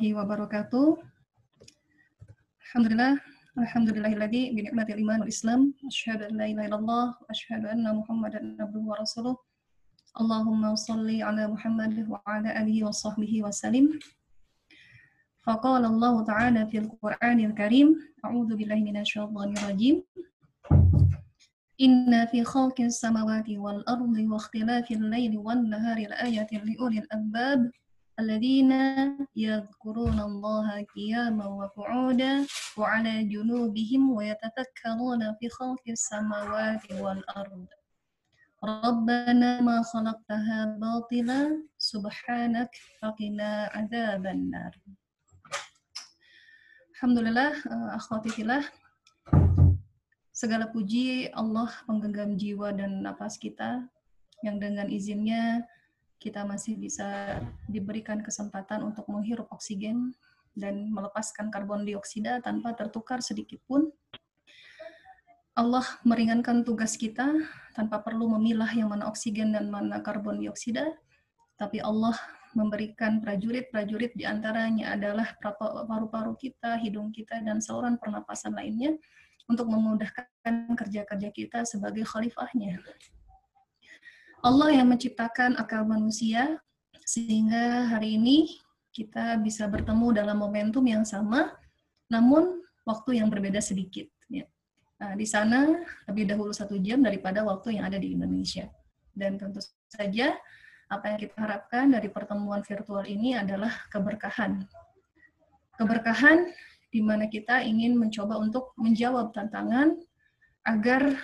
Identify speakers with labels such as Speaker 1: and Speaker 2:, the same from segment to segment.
Speaker 1: الله وبركاته الحمد لله الحمد لله الذي بنعمة الإيمان والإسلام أشهد أن لا إله إلا الله وأشهد أن محمدا عبده ورسوله اللهم صل على محمد وعلى آله وصحبه وسلم فقال الله تعالى في القرآن الكريم أعوذ بالله من الشيطان الرجيم إن في خلق السماوات والأرض واختلاف الليل والنهار لآية لأولي الألباب الذين يذكرون الله قياما وقعودا وعلى جنوبهم ويتفكرون في خلق السماوات والأرض ربنا ما خلقتها باطلا سبحانك فقنا عذاب النار Alhamdulillah, uh, akhwati fillah, segala puji Allah menggenggam jiwa dan napas kita yang dengan izinnya kita masih bisa diberikan kesempatan untuk menghirup oksigen dan melepaskan karbon dioksida tanpa tertukar sedikit pun. Allah meringankan tugas kita tanpa perlu memilah yang mana oksigen dan mana karbon dioksida, tapi Allah memberikan prajurit-prajurit di antaranya adalah paru-paru kita, hidung kita, dan saluran pernapasan lainnya untuk memudahkan kerja-kerja kita sebagai khalifahnya. Allah yang menciptakan akal manusia sehingga hari ini kita bisa bertemu dalam momentum yang sama, namun waktu yang berbeda sedikit. Ya. Nah, di sana lebih dahulu satu jam daripada waktu yang ada di Indonesia. Dan tentu saja apa yang kita harapkan dari pertemuan virtual ini adalah keberkahan. Keberkahan di mana kita ingin mencoba untuk menjawab tantangan agar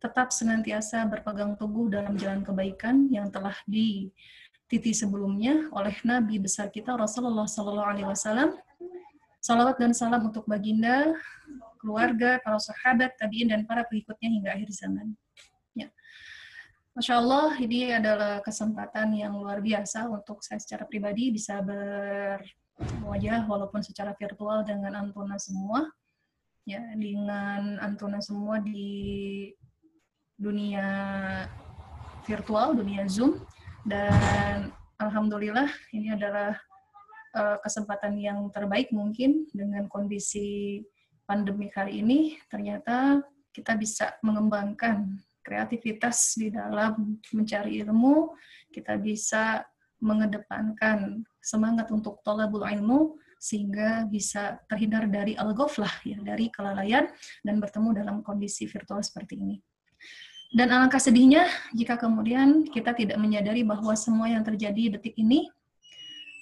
Speaker 1: tetap senantiasa berpegang teguh dalam jalan kebaikan yang telah dititi sebelumnya oleh Nabi besar kita Rasulullah Sallallahu Alaihi Wasallam. Salawat dan salam untuk baginda, keluarga, para sahabat, tabiin dan para pengikutnya hingga akhir zaman. Masya Allah, ini adalah kesempatan yang luar biasa untuk saya secara pribadi bisa berwajah walaupun secara virtual dengan Antuna semua. Ya, dengan Antuna semua di dunia virtual, dunia Zoom. Dan Alhamdulillah ini adalah uh, kesempatan yang terbaik mungkin dengan kondisi pandemi kali ini. Ternyata kita bisa mengembangkan kreativitas di dalam mencari ilmu, kita bisa mengedepankan semangat untuk tolabul ilmu sehingga bisa terhindar dari al-ghaflah ya, dari kelalaian dan bertemu dalam kondisi virtual seperti ini. Dan alangkah sedihnya jika kemudian kita tidak menyadari bahwa semua yang terjadi detik ini,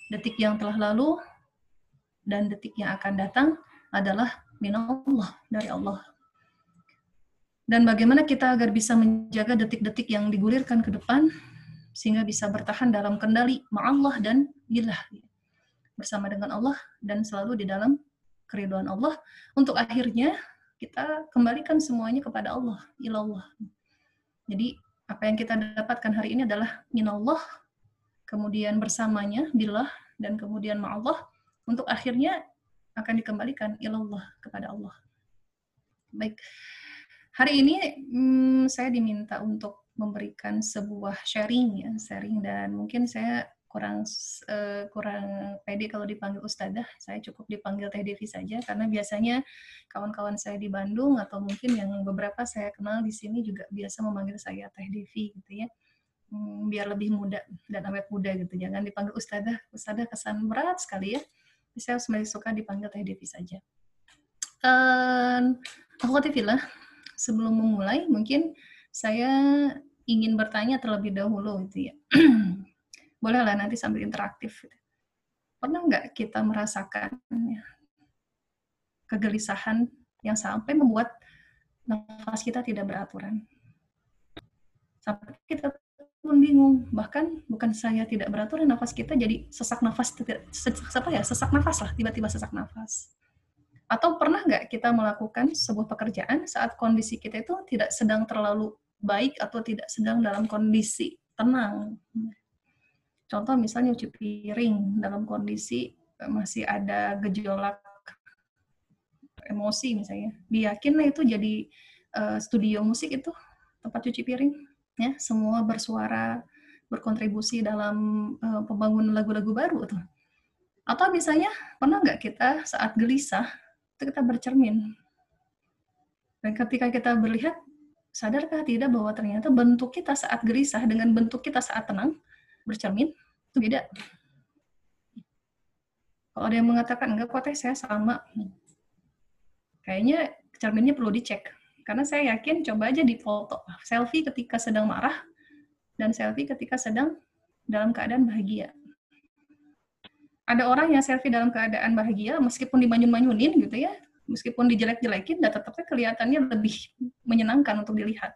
Speaker 1: detik yang telah lalu, dan detik yang akan datang adalah minallah dari Allah. Dan bagaimana kita agar bisa menjaga detik-detik yang digulirkan ke depan sehingga bisa bertahan dalam kendali ma'allah dan billah bersama dengan Allah dan selalu di dalam keriduan Allah untuk akhirnya kita kembalikan semuanya kepada Allah ilallah jadi apa yang kita dapatkan hari ini adalah minallah kemudian bersamanya billah dan kemudian ma'allah untuk akhirnya akan dikembalikan ilallah kepada Allah. Baik. Hari ini hmm, saya diminta untuk memberikan sebuah sharing ya, sharing dan mungkin saya kurang uh, kurang pede kalau dipanggil ustadzah. Saya cukup dipanggil Teh Devi saja karena biasanya kawan-kawan saya di Bandung atau mungkin yang beberapa saya kenal di sini juga biasa memanggil saya Teh Devi gitu ya. Hmm, biar lebih muda dan awet muda gitu. Jangan dipanggil ustadzah. Ustadzah kesan berat sekali ya. Saya lebih suka dipanggil Teh Devi saja. Uh, aku lah sebelum memulai mungkin saya ingin bertanya terlebih dahulu gitu ya. Bolehlah nanti sambil interaktif. Pernah nggak kita merasakan kegelisahan yang sampai membuat nafas kita tidak beraturan? Sampai kita pun bingung. Bahkan bukan saya tidak beraturan, nafas kita jadi sesak nafas, sesak apa ya, sesak nafas lah, tiba-tiba sesak nafas. Atau pernah nggak kita melakukan sebuah pekerjaan saat kondisi kita itu tidak sedang terlalu baik atau tidak sedang dalam kondisi tenang? Contoh misalnya nyuci piring dalam kondisi eh, masih ada gejolak emosi misalnya. Diyakin itu jadi uh, studio musik itu tempat cuci piring, ya semua bersuara berkontribusi dalam uh, pembangunan lagu-lagu baru tuh Atau misalnya, pernah nggak kita saat gelisah, itu kita bercermin. Dan ketika kita berlihat, sadarkah tidak bahwa ternyata bentuk kita saat gelisah dengan bentuk kita saat tenang, bercermin, itu beda. Kalau ada yang mengatakan, enggak kok teh saya sama. Kayaknya cerminnya perlu dicek. Karena saya yakin, coba aja di foto selfie ketika sedang marah, dan selfie ketika sedang dalam keadaan bahagia ada orang yang selfie dalam keadaan bahagia meskipun dimanyun-manyunin gitu ya meskipun dijelek-jelekin dan tetapnya kelihatannya lebih menyenangkan untuk dilihat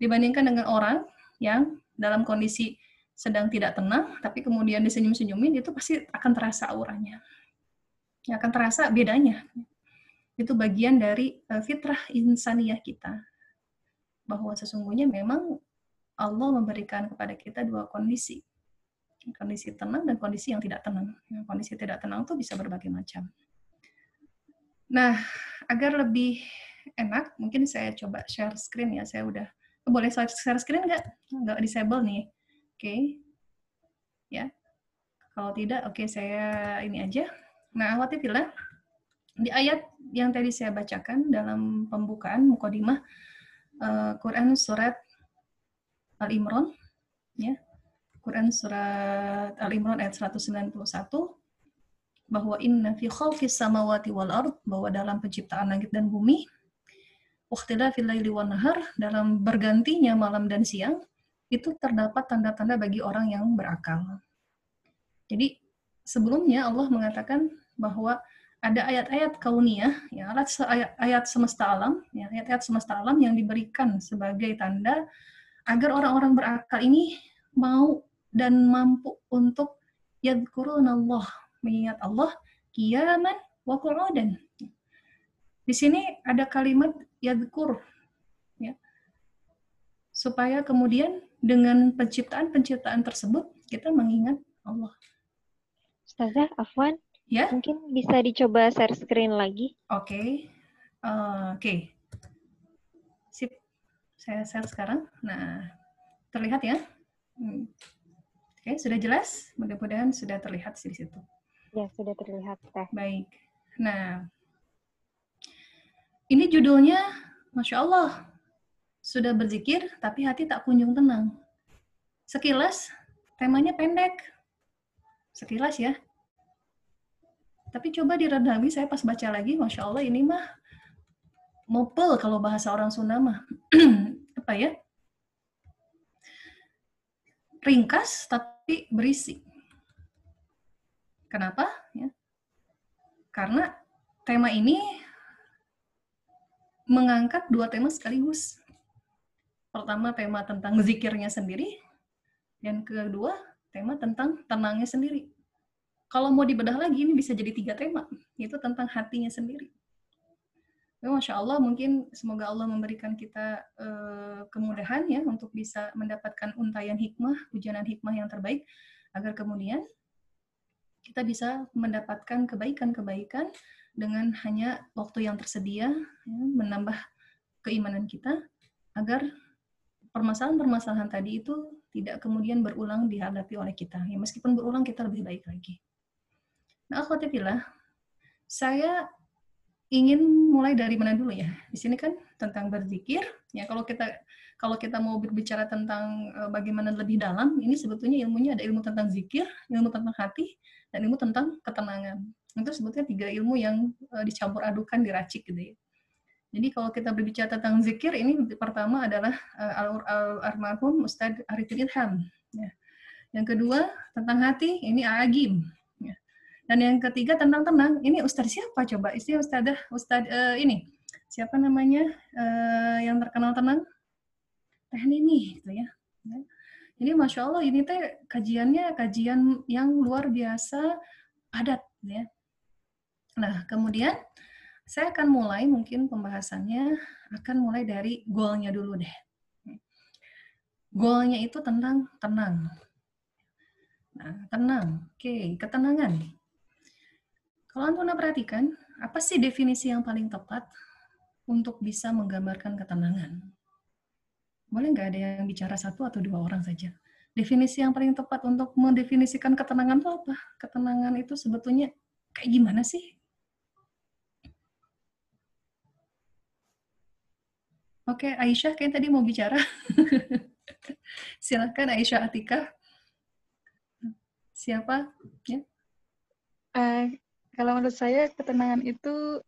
Speaker 1: dibandingkan dengan orang yang dalam kondisi sedang tidak tenang tapi kemudian disenyum-senyumin itu pasti akan terasa auranya ya, akan terasa bedanya itu bagian dari uh, fitrah insaniah kita bahwa sesungguhnya memang Allah memberikan kepada kita dua kondisi kondisi tenang dan kondisi yang tidak tenang. Yang kondisi tidak tenang itu bisa berbagai macam. Nah, agar lebih enak, mungkin saya coba share screen ya. Saya udah boleh share screen nggak? Nggak disable nih. Oke. Okay. Ya. Kalau tidak, oke okay, saya ini aja. Nah, bila di ayat yang tadi saya bacakan dalam pembukaan mukodimah uh, Quran surat Al-Imran ya Quran surat Al-Imran ayat 191 bahwa inna fi khalqis samawati wal ard bahwa dalam penciptaan langit dan bumi fil laili wan nahar dalam bergantinya malam dan siang itu terdapat tanda-tanda bagi orang yang berakal. Jadi sebelumnya Allah mengatakan bahwa ada ayat-ayat kauniyah, ya, ayat, ayat semesta alam, ya, ayat-ayat semesta alam yang diberikan sebagai tanda agar orang-orang berakal ini mau dan mampu untuk Allah, mengingat Allah kiaman wa qu'udan. Di sini ada kalimat yadkur ya. Supaya kemudian dengan penciptaan-penciptaan tersebut kita mengingat Allah.
Speaker 2: Ustazah, Afwan, ya? mungkin bisa dicoba share screen lagi.
Speaker 1: Oke. Okay. Uh, Oke. Okay. Sip. Saya share sekarang. Nah, terlihat ya? Hmm. Oke, sudah jelas? Mudah-mudahan sudah terlihat di situ.
Speaker 2: Ya, sudah terlihat, Teh.
Speaker 1: Baik. Nah, ini judulnya, Masya Allah, sudah berzikir, tapi hati tak kunjung tenang. Sekilas, temanya pendek. Sekilas ya. Tapi coba direndawi, saya pas baca lagi, Masya Allah, ini mah mopel kalau bahasa orang Sunda mah. Apa ya? Ringkas, tapi tapi berisi. Kenapa? Ya. Karena tema ini mengangkat dua tema sekaligus. Pertama tema tentang zikirnya sendiri, dan kedua tema tentang tenangnya sendiri. Kalau mau dibedah lagi, ini bisa jadi tiga tema, yaitu tentang hatinya sendiri. Ya, Masya Allah, mungkin semoga Allah memberikan kita uh, kemudahan ya untuk bisa mendapatkan untayan hikmah, hujanan hikmah yang terbaik, agar kemudian kita bisa mendapatkan kebaikan-kebaikan dengan hanya waktu yang tersedia, ya, menambah keimanan kita, agar permasalahan-permasalahan tadi itu tidak kemudian berulang dihadapi oleh kita. Ya, meskipun berulang, kita lebih baik lagi. Nah, akhwatifillah, saya ingin mulai dari mana dulu ya? Di sini kan tentang berzikir. Ya kalau kita kalau kita mau berbicara tentang uh, bagaimana lebih dalam, ini sebetulnya ilmunya ada ilmu tentang zikir, ilmu tentang hati, dan ilmu tentang ketenangan. Itu sebetulnya tiga ilmu yang uh, dicampur adukan, diracik gitu ya. Jadi kalau kita berbicara tentang zikir, ini pertama adalah uh, al-armahum Ustadz Arifin Ilham. Ya. Yang kedua tentang hati, ini Agim. Dan yang ketiga tentang tenang. Ini ustadz siapa coba? Istri ustadzah, ustadz uh, ini siapa namanya uh, yang terkenal tenang? Teh Nini, gitu ya. Ini masya Allah ini teh kajiannya kajian yang luar biasa padat, ya. Nah kemudian saya akan mulai mungkin pembahasannya akan mulai dari goalnya dulu deh. Goalnya itu tentang tenang. Nah, tenang. Oke, ketenangan. Kalau Antuna perhatikan, apa sih definisi yang paling tepat untuk bisa menggambarkan ketenangan? Boleh nggak ada yang bicara satu atau dua orang saja? definisi yang paling tepat untuk mendefinisikan ketenangan itu apa? Ketenangan itu sebetulnya kayak gimana sih? Oke, Aisyah kayak tadi mau bicara. Silakan Aisyah Atika. Siapa? Ya.
Speaker 3: Uh, kalau menurut saya ketenangan itu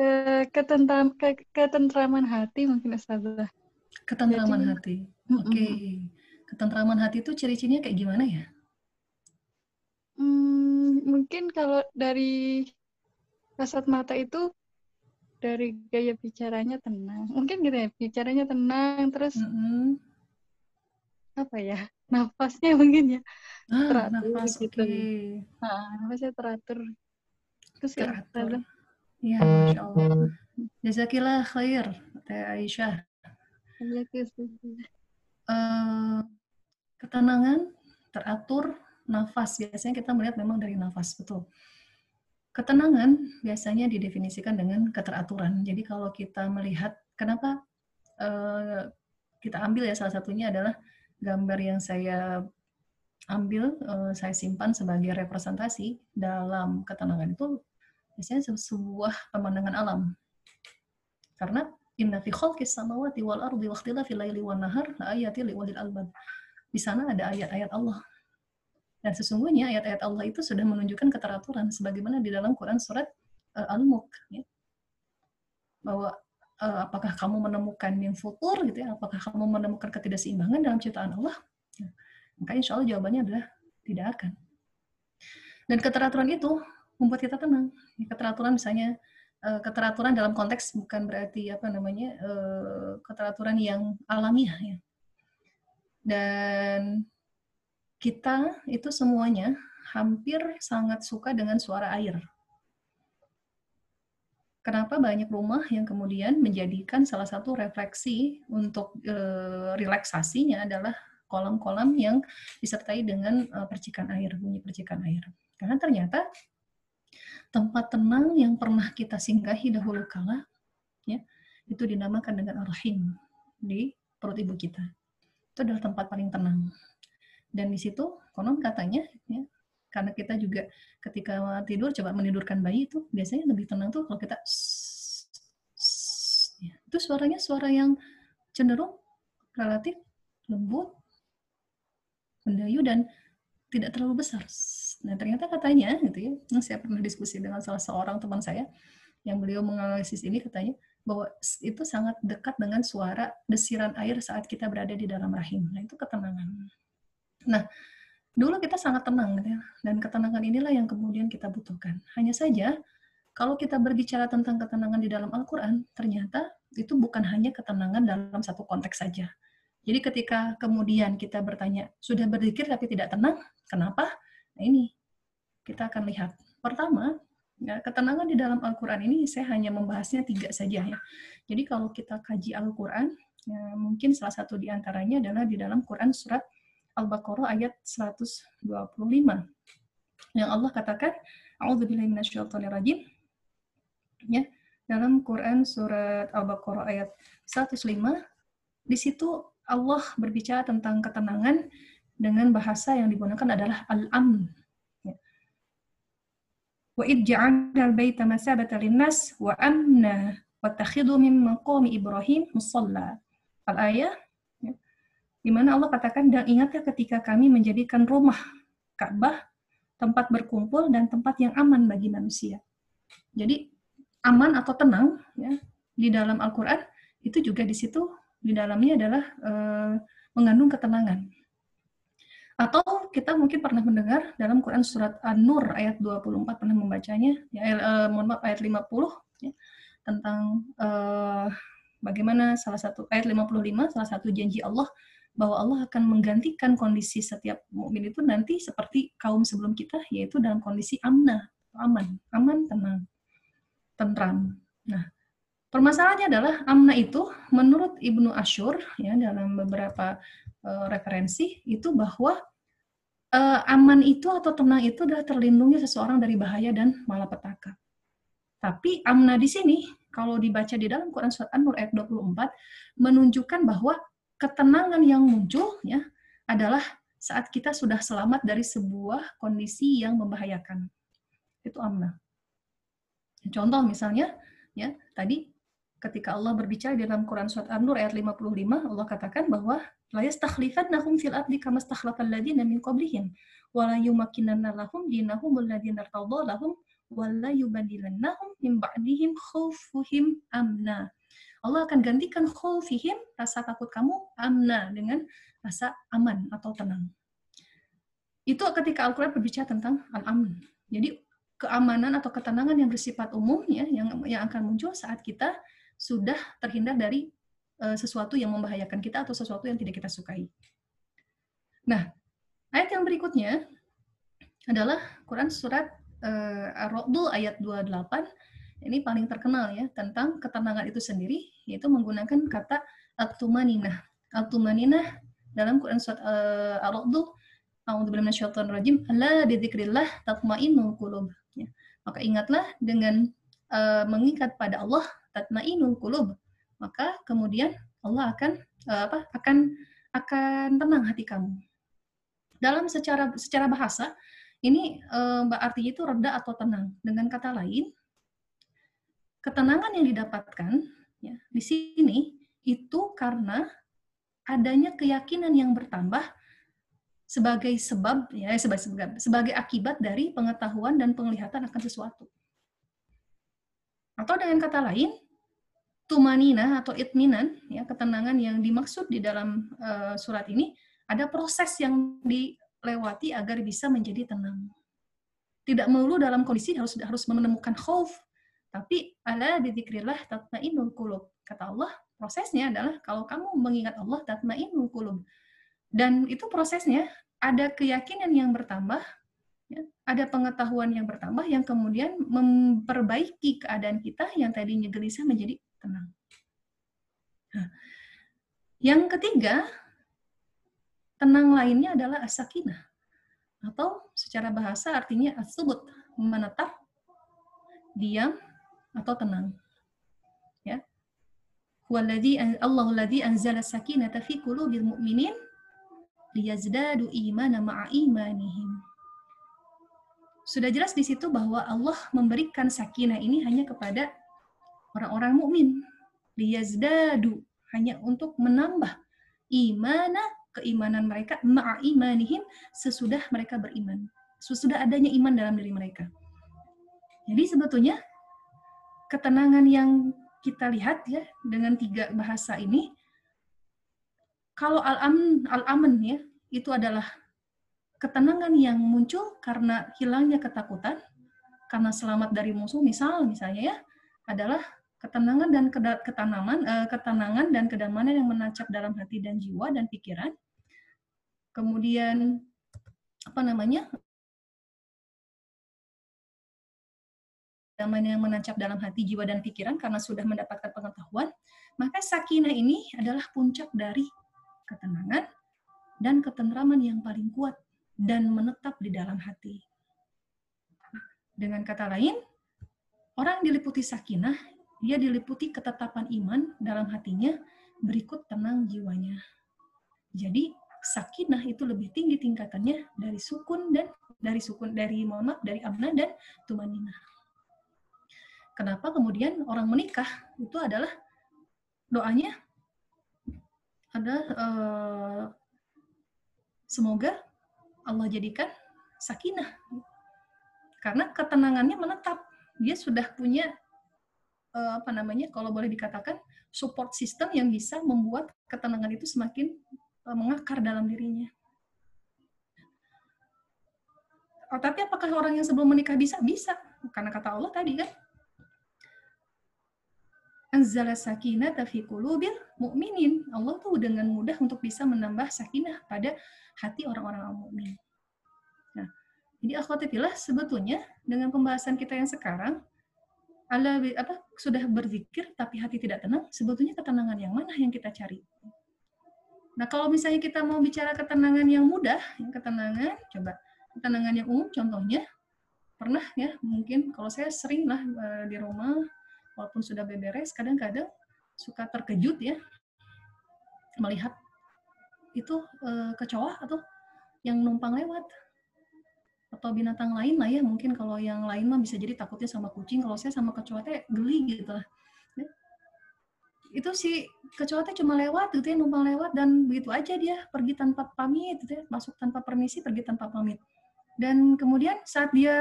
Speaker 3: uh, ketentram, ke, ketentraman hati mungkin Ustazah.
Speaker 1: Ketentraman Jadi, hati. Oke. Okay. Mm -mm. Ketentraman hati itu ciri-cirinya kayak gimana ya?
Speaker 3: Hmm, mungkin kalau dari kasat mata itu dari gaya bicaranya tenang. Mungkin gitu ya bicaranya tenang terus mm -hmm. apa ya nafasnya mungkin ya
Speaker 1: ah, teratur nafas, gitu.
Speaker 3: okay. nah, nafasnya teratur.
Speaker 1: Terus ya, teratur. Ya masya Allah. Jazakillah khair teh Aisyah. Uh, ketenangan teratur nafas. Biasanya kita melihat memang dari nafas betul Ketenangan biasanya didefinisikan dengan keteraturan. Jadi kalau kita melihat kenapa uh, kita ambil ya salah satunya adalah gambar yang saya ambil, uh, saya simpan sebagai representasi dalam ketenangan itu biasanya sebuah pemandangan alam. Karena inna fi khalqis samawati wal ardi wa ikhtilafil laili wan nahar la ayatin liulil albab. Di sana ada ayat-ayat Allah dan sesungguhnya ayat-ayat Allah itu sudah menunjukkan keteraturan sebagaimana di dalam Quran surat uh, Al-Mulk ya. Bahwa uh, apakah kamu menemukan yang futur gitu ya, apakah kamu menemukan ketidakseimbangan dalam ciptaan Allah? Ya. Maka insya Allah jawabannya adalah tidak akan. Dan keteraturan itu membuat kita tenang. Ya, keteraturan misalnya uh, keteraturan dalam konteks bukan berarti apa namanya keteraturan yang alamiah ya. Dan kita itu semuanya hampir sangat suka dengan suara air. Kenapa banyak rumah yang kemudian menjadikan salah satu refleksi untuk e, relaksasinya adalah kolam-kolam yang disertai dengan e, percikan air, bunyi percikan air. Karena ternyata tempat tenang yang pernah kita singgahi dahulu kala, ya, itu dinamakan dengan ar-rahim di perut ibu kita. Itu adalah tempat paling tenang dan di situ konon katanya ya karena kita juga ketika tidur coba menidurkan bayi itu biasanya lebih tenang tuh kalau kita ya. itu suaranya suara yang cenderung relatif lembut mendayu dan tidak terlalu besar. Nah ternyata katanya gitu ya, saya pernah diskusi dengan salah seorang teman saya yang beliau menganalisis ini katanya bahwa itu sangat dekat dengan suara desiran air saat kita berada di dalam rahim. Nah itu ketenangan. Nah, dulu kita sangat tenang gitu ya, dan ketenangan inilah yang kemudian kita butuhkan. Hanya saja kalau kita berbicara tentang ketenangan di dalam Al-Qur'an, ternyata itu bukan hanya ketenangan dalam satu konteks saja. Jadi ketika kemudian kita bertanya, sudah berzikir tapi tidak tenang, kenapa? Nah ini, kita akan lihat. Pertama, ya, ketenangan di dalam Al-Quran ini saya hanya membahasnya tiga saja ya. Jadi kalau kita kaji Al-Quran, ya, mungkin salah satu di antaranya adalah di dalam Quran surat Al-Baqarah ayat 125. Yang Allah katakan, A'udzubillahi minasyaitonirrajim. Ya, dalam Quran surat Al-Baqarah ayat 105, di situ Allah berbicara tentang ketenangan dengan bahasa yang digunakan adalah al-amn. Ya. Wa id ja'alna al-baita masabata lin-nas wa amna wa takhidhu min maqami Ibrahim musalla. Al-ayah di mana Allah katakan, dan ingatlah ketika kami menjadikan rumah Ka'bah tempat berkumpul dan tempat yang aman bagi manusia. Jadi aman atau tenang ya di dalam Al-Qur'an itu juga di situ di dalamnya adalah e, mengandung ketenangan. Atau kita mungkin pernah mendengar dalam Quran surat An-Nur ayat 24 pernah membacanya ya e, mohon maaf ayat 50 ya, tentang e, bagaimana salah satu ayat 55 salah satu janji Allah bahwa Allah akan menggantikan kondisi setiap mukmin itu nanti seperti kaum sebelum kita yaitu dalam kondisi amna, aman, aman, tenang, tentram. Nah, permasalahannya adalah amna itu menurut Ibnu Ashur ya dalam beberapa uh, referensi itu bahwa uh, aman itu atau tenang itu adalah terlindungnya seseorang dari bahaya dan malapetaka. Tapi amna di sini kalau dibaca di dalam Quran surat An-Nur ayat 24 menunjukkan bahwa ketenangan yang muncul ya adalah saat kita sudah selamat dari sebuah kondisi yang membahayakan. Itu amna. Contoh misalnya, ya tadi ketika Allah berbicara dalam Quran surat An-Nur ayat 55, Allah katakan bahwa la yastakhlifannahum fil ardi kama stakhlafal ladzina min qablihim wa la yumakkinanna lahum dinahum alladziina lahum wa la yubadilannahum min ba'dihim khawfuhum amna. Allah akan gantikan khawfihim, rasa takut kamu, amna, dengan rasa aman atau tenang. Itu ketika Al-Quran berbicara tentang al-aman. Jadi keamanan atau ketenangan yang bersifat umum ya, yang, yang akan muncul saat kita sudah terhindar dari uh, sesuatu yang membahayakan kita atau sesuatu yang tidak kita sukai. Nah, ayat yang berikutnya adalah Quran surat uh, Ar-Ra'd ayat 28 ini paling terkenal ya tentang ketenangan itu sendiri yaitu menggunakan kata at-tumaninah. At-tumaninah dalam Quran surat uh, Ar-Ra'd A'udzubillahi minasyaitonir rajim. Alla bidzikrillah tatma'innul qulub. Ya. Maka ingatlah dengan uh, mengikat pada Allah tatma'innul qulub. Maka kemudian Allah akan uh, apa? akan akan tenang hati kamu. Dalam secara secara bahasa ini uh, artinya itu reda atau tenang. Dengan kata lain, ketenangan yang didapatkan ya, di sini itu karena adanya keyakinan yang bertambah sebagai sebab ya sebagai sebagai akibat dari pengetahuan dan penglihatan akan sesuatu. Atau dengan kata lain, tumanina atau itminan ya ketenangan yang dimaksud di dalam uh, surat ini ada proses yang dilewati agar bisa menjadi tenang. Tidak melulu dalam kondisi harus harus menemukan khauf, tapi ala bidzikrillah tatmainnul qulub. Kata Allah, prosesnya adalah kalau kamu mengingat Allah tatmainnul qulub. Dan itu prosesnya ada keyakinan yang bertambah, ya, ada pengetahuan yang bertambah yang kemudian memperbaiki keadaan kita yang tadinya gelisah menjadi tenang. Nah, yang ketiga, tenang lainnya adalah asakinah atau secara bahasa artinya asubut menetap, diam atau tenang. Huwaladzi Allahu ladzi anzala sakinata fi qulubil mu'minin liyazdadu imana ma'a imanihim. Sudah jelas di situ bahwa Allah memberikan sakinah ini hanya kepada orang-orang mukmin. Liyazdadu hanya untuk menambah imana keimanan mereka ma'a imanihim sesudah mereka beriman. Sesudah adanya iman dalam diri mereka. Jadi sebetulnya ketenangan yang kita lihat ya dengan tiga bahasa ini, kalau al-aman al-aman ya itu adalah ketenangan yang muncul karena hilangnya ketakutan, karena selamat dari musuh, misal misalnya ya adalah ketenangan dan ketanaman, eh, ketenangan dan kedamaian yang menancap dalam hati dan jiwa dan pikiran. Kemudian apa namanya damai yang menancap dalam hati, jiwa, dan pikiran karena sudah mendapatkan pengetahuan, maka sakinah ini adalah puncak dari ketenangan dan ketentraman yang paling kuat dan menetap di dalam hati. Dengan kata lain, orang diliputi sakinah, dia diliputi ketetapan iman dalam hatinya, berikut tenang jiwanya. Jadi, sakinah itu lebih tinggi tingkatannya dari sukun dan dari sukun dari mohon maaf dari amna dan tumaninah. Kenapa kemudian orang menikah itu adalah doanya ada uh, semoga Allah jadikan sakinah karena ketenangannya menetap dia sudah punya uh, apa namanya kalau boleh dikatakan support system yang bisa membuat ketenangan itu semakin uh, mengakar dalam dirinya. Oh, tapi apakah orang yang sebelum menikah bisa? Bisa. Karena kata Allah tadi kan, anzala sakinata fi qulubil mu'minin. Allah tuh dengan mudah untuk bisa menambah sakinah pada hati orang-orang mukmin. Nah, jadi akhwatifillah sebetulnya dengan pembahasan kita yang sekarang ala apa sudah berzikir tapi hati tidak tenang, sebetulnya ketenangan yang mana yang kita cari? Nah, kalau misalnya kita mau bicara ketenangan yang mudah, yang ketenangan coba ketenangan yang umum contohnya pernah ya mungkin kalau saya sering lah eh, di rumah walaupun sudah beberes, kadang-kadang suka terkejut ya melihat itu uh, kecoa atau yang numpang lewat atau binatang lain lah ya mungkin kalau yang lain mah bisa jadi takutnya sama kucing kalau saya sama kecoa teh geli gitu lah ya. itu si kecoa teh cuma lewat gitu ya numpang lewat dan begitu aja dia pergi tanpa pamit gitu ya masuk tanpa permisi pergi tanpa pamit dan kemudian saat dia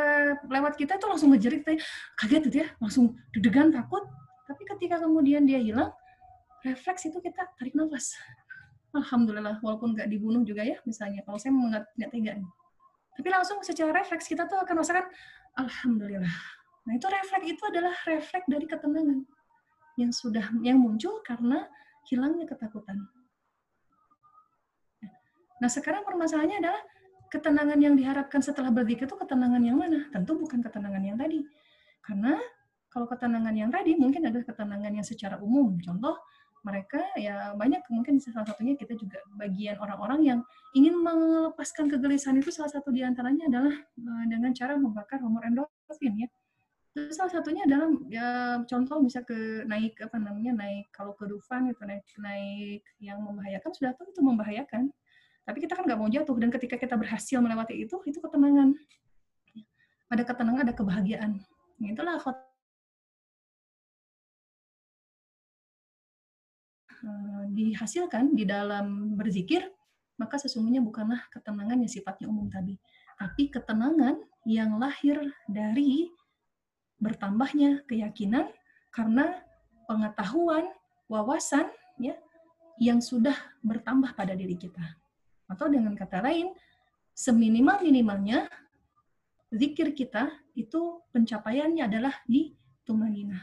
Speaker 1: lewat kita itu langsung ngejerit kita kaget gitu ya langsung deg-degan takut. Tapi ketika kemudian dia hilang refleks itu kita tarik nafas. Alhamdulillah walaupun nggak dibunuh juga ya misalnya. Kalau saya nggak tega tapi langsung secara refleks kita tuh akan merasakan alhamdulillah. Nah, itu refleks itu adalah refleks dari ketenangan yang sudah yang muncul karena hilangnya ketakutan. Nah, sekarang permasalahannya adalah ketenangan yang diharapkan setelah berzikir itu ketenangan yang mana? Tentu bukan ketenangan yang tadi. Karena kalau ketenangan yang tadi mungkin adalah ketenangan yang secara umum. Contoh, mereka ya banyak mungkin salah satunya kita juga bagian orang-orang yang ingin melepaskan kegelisahan itu salah satu di antaranya adalah uh, dengan cara membakar hormon endorfin ya. Terus salah satunya adalah ya contoh bisa ke naik apa namanya naik kalau ke Dufan itu naik naik yang membahayakan sudah itu membahayakan. Tapi kita kan nggak mau jatuh dan ketika kita berhasil melewati itu itu ketenangan. Ada ketenangan, ada kebahagiaan. Itulah Eh, dihasilkan di dalam berzikir, maka sesungguhnya bukanlah ketenangan yang sifatnya umum tadi, tapi ketenangan yang lahir dari bertambahnya keyakinan karena pengetahuan, wawasan ya yang sudah bertambah pada diri kita. Atau dengan kata lain, seminimal-minimalnya zikir kita itu pencapaiannya adalah di tumanina.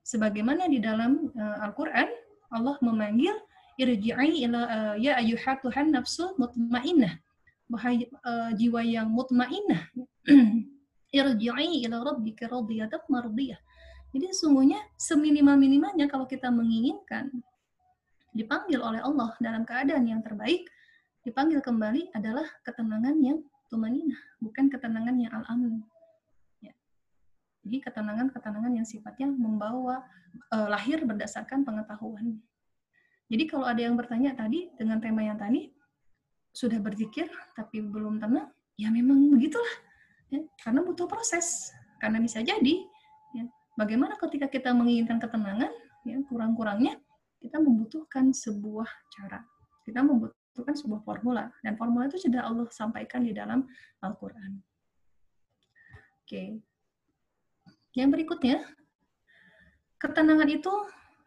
Speaker 1: Sebagaimana di dalam uh, Al-Qur'an Allah memanggil irji'i ila uh, ya ayyuhatuhan nafsu mutmainnah. Wahai uh, jiwa yang mutmainnah. irji'i ila rabbika radiyatan mardiyah. Jadi sungguhnya seminimal-minimalnya kalau kita menginginkan dipanggil oleh Allah dalam keadaan yang terbaik, dipanggil kembali adalah ketenangan yang tumaninah, bukan ketenangan yang al-amin. Ya. Jadi ketenangan-ketenangan yang sifatnya membawa uh, lahir berdasarkan pengetahuan. Jadi kalau ada yang bertanya tadi dengan tema yang tadi sudah berzikir tapi belum tenang, ya memang begitulah. Ya, karena butuh proses. Karena bisa jadi ya, bagaimana ketika kita menginginkan ketenangan, ya, kurang-kurangnya kita membutuhkan sebuah cara. Kita membutuhkan sebuah formula dan formula itu sudah Allah sampaikan di dalam Al-Qur'an. Oke. Yang berikutnya, ketenangan itu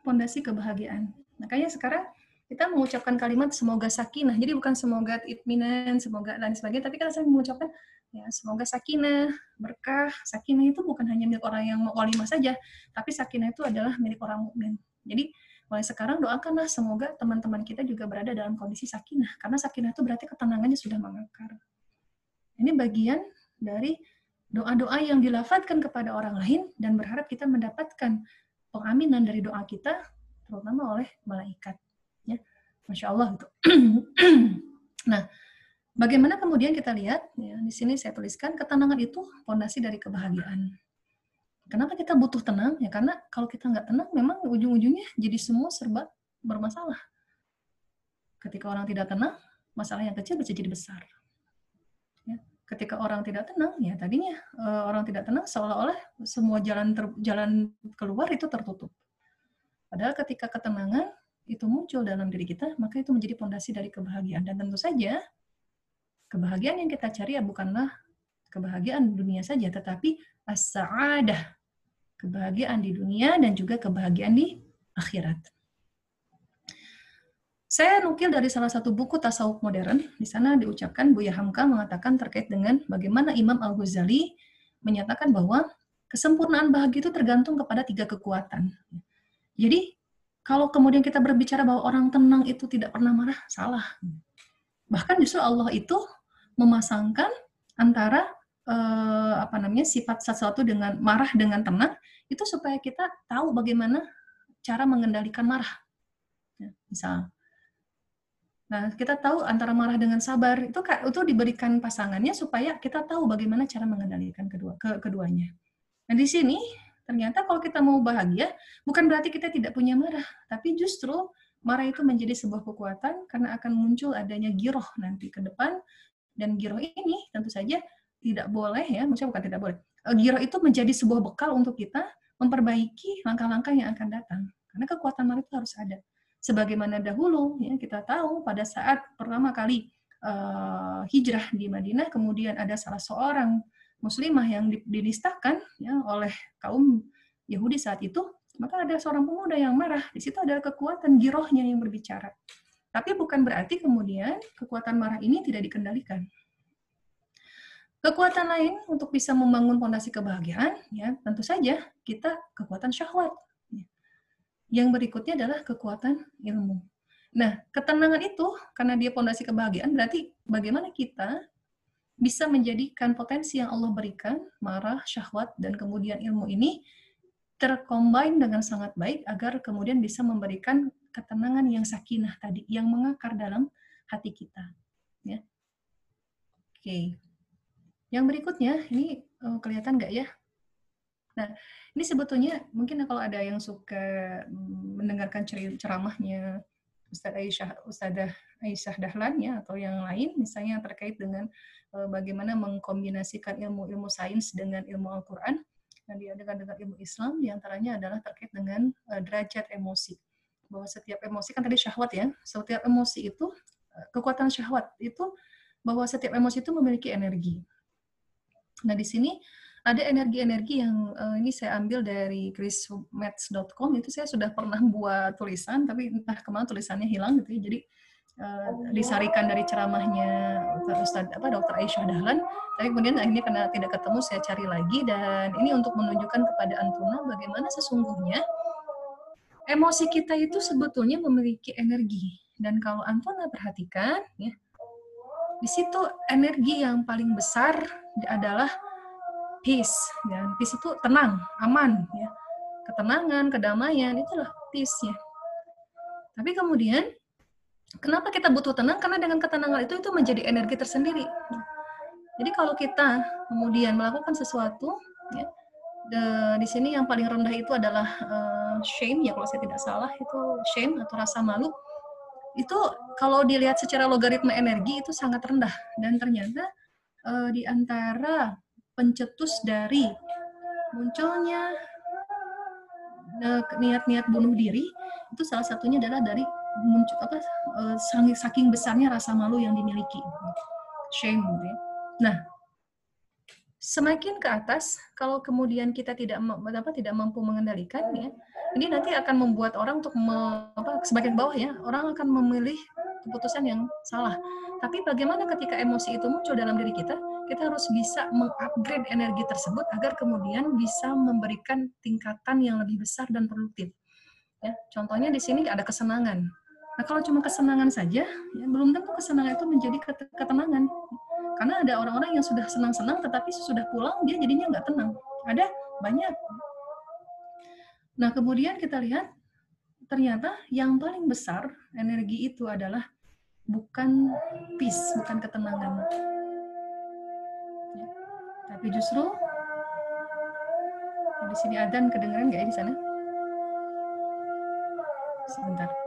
Speaker 1: pondasi kebahagiaan. Makanya sekarang kita mengucapkan kalimat semoga sakinah. Jadi bukan semoga itminan, semoga dan sebagainya, tapi kita sering mengucapkan ya semoga sakinah, berkah. Sakinah itu bukan hanya milik orang yang walimah saja, tapi sakinah itu adalah milik orang mukmin. Jadi mulai sekarang doakanlah semoga teman-teman kita juga berada dalam kondisi sakinah karena sakinah itu berarti ketenangannya sudah mengakar. Ini bagian dari doa-doa yang dilafatkan kepada orang lain dan berharap kita mendapatkan pengaminan dari doa kita terutama oleh malaikat ya. Masya Allah gitu. Nah bagaimana kemudian kita lihat ya di sini saya tuliskan ketenangan itu fondasi dari kebahagiaan kenapa kita butuh tenang ya karena kalau kita nggak tenang memang ujung-ujungnya jadi semua serba bermasalah ketika orang tidak tenang masalah yang kecil bisa jadi besar ya. ketika orang tidak tenang ya tadinya uh, orang tidak tenang seolah-olah semua jalan ter, jalan keluar itu tertutup Padahal ketika ketenangan itu muncul dalam diri kita, maka itu menjadi pondasi dari kebahagiaan. Dan tentu saja, kebahagiaan yang kita cari ya bukanlah kebahagiaan dunia saja, tetapi as-sa'adah. Kebahagiaan di dunia dan juga kebahagiaan di akhirat. Saya nukil dari salah satu buku tasawuf modern. Di sana diucapkan Buya Hamka mengatakan terkait dengan bagaimana Imam Al-Ghazali menyatakan bahwa kesempurnaan bahagia itu tergantung kepada tiga kekuatan. Jadi kalau kemudian kita berbicara bahwa orang tenang itu tidak pernah marah, salah. Bahkan justru Allah itu memasangkan antara eh, apa namanya sifat sesuatu dengan marah dengan tenang itu supaya kita tahu bagaimana cara mengendalikan marah. Ya, misal, nah kita tahu antara marah dengan sabar itu itu diberikan pasangannya supaya kita tahu bagaimana cara mengendalikan kedua ke, keduanya. Nah di sini Ternyata kalau kita mau bahagia, bukan berarti kita tidak punya marah, tapi justru marah itu menjadi sebuah kekuatan karena akan muncul adanya giroh nanti ke depan dan giroh ini tentu saja tidak boleh ya, maksudnya bukan tidak boleh. Eh, giroh itu menjadi sebuah bekal untuk kita memperbaiki langkah-langkah yang akan datang. Karena kekuatan marah itu harus ada. Sebagaimana dahulu ya kita tahu pada saat pertama kali uh, hijrah di Madinah, kemudian ada salah seorang muslimah yang dinistakan ya oleh kaum Yahudi saat itu, maka ada seorang pemuda yang marah. Di situ ada kekuatan girohnya yang berbicara. Tapi bukan berarti kemudian kekuatan marah ini tidak dikendalikan. Kekuatan lain untuk bisa membangun fondasi kebahagiaan, ya tentu saja kita kekuatan syahwat. Yang berikutnya adalah kekuatan ilmu. Nah, ketenangan itu karena dia fondasi kebahagiaan, berarti bagaimana kita bisa menjadikan potensi yang Allah berikan, marah, syahwat, dan kemudian ilmu ini terkombin dengan sangat baik agar kemudian bisa memberikan ketenangan yang sakinah tadi, yang mengakar dalam hati kita. Ya. Oke. Yang berikutnya, ini uh, kelihatan nggak ya? Nah, ini sebetulnya mungkin kalau ada yang suka mm, mendengarkan ceramahnya Ustadz Aisyah, Ustadzah Aisyah Dahlan ya, atau yang lain, misalnya terkait dengan uh, bagaimana mengkombinasikan ilmu-ilmu sains dengan ilmu Al-Quran, dan dengan, dengan ilmu Islam, di antaranya adalah terkait dengan uh, derajat emosi. Bahwa setiap emosi, kan tadi syahwat ya, setiap emosi itu, kekuatan syahwat itu, bahwa setiap emosi itu memiliki energi Nah, di sini ada energi-energi yang uh, ini saya ambil dari chrismats.com itu saya sudah pernah buat tulisan tapi entah ke mana tulisannya hilang gitu ya. Jadi uh, disarikan dari ceramahnya Ustaz apa Dr. Aisyah Dahlan tapi kemudian akhirnya karena tidak ketemu saya cari lagi dan ini untuk menunjukkan kepada Antuna bagaimana sesungguhnya emosi kita itu sebetulnya memiliki energi dan kalau Antuna perhatikan ya di situ energi yang paling besar adalah peace dan peace itu tenang, aman ya. Ketenangan, kedamaian itulah peace ya. Tapi kemudian kenapa kita butuh tenang? Karena dengan ketenangan itu itu menjadi energi tersendiri. Jadi kalau kita kemudian melakukan sesuatu ya, de, di sini yang paling rendah itu adalah uh, shame ya kalau saya tidak salah itu shame atau rasa malu itu kalau dilihat secara logaritma energi itu sangat rendah dan ternyata uh, di antara pencetus dari munculnya uh, niat-niat bunuh diri itu salah satunya adalah dari muncul apa uh, saking besarnya rasa malu yang dimiliki shame gitu ya. Nah, semakin ke atas kalau kemudian kita tidak apa tidak mampu mengendalikan ya ini nanti akan membuat orang untuk me, apa, sebagian bawah ya orang akan memilih keputusan yang salah. Tapi bagaimana ketika emosi itu muncul dalam diri kita, kita harus bisa mengupgrade energi tersebut agar kemudian bisa memberikan tingkatan yang lebih besar dan produktif. Ya, contohnya di sini ada kesenangan. Nah, kalau cuma kesenangan saja, ya, belum tentu kesenangan itu menjadi ketenangan. Karena ada orang-orang yang sudah senang-senang, tetapi sudah pulang dia jadinya nggak tenang. Ada banyak Nah, kemudian kita lihat ternyata yang paling besar energi itu adalah bukan peace, bukan ketenangan. Ya. Tapi justru di sini adan kedengeran nggak ya di sana? Sebentar.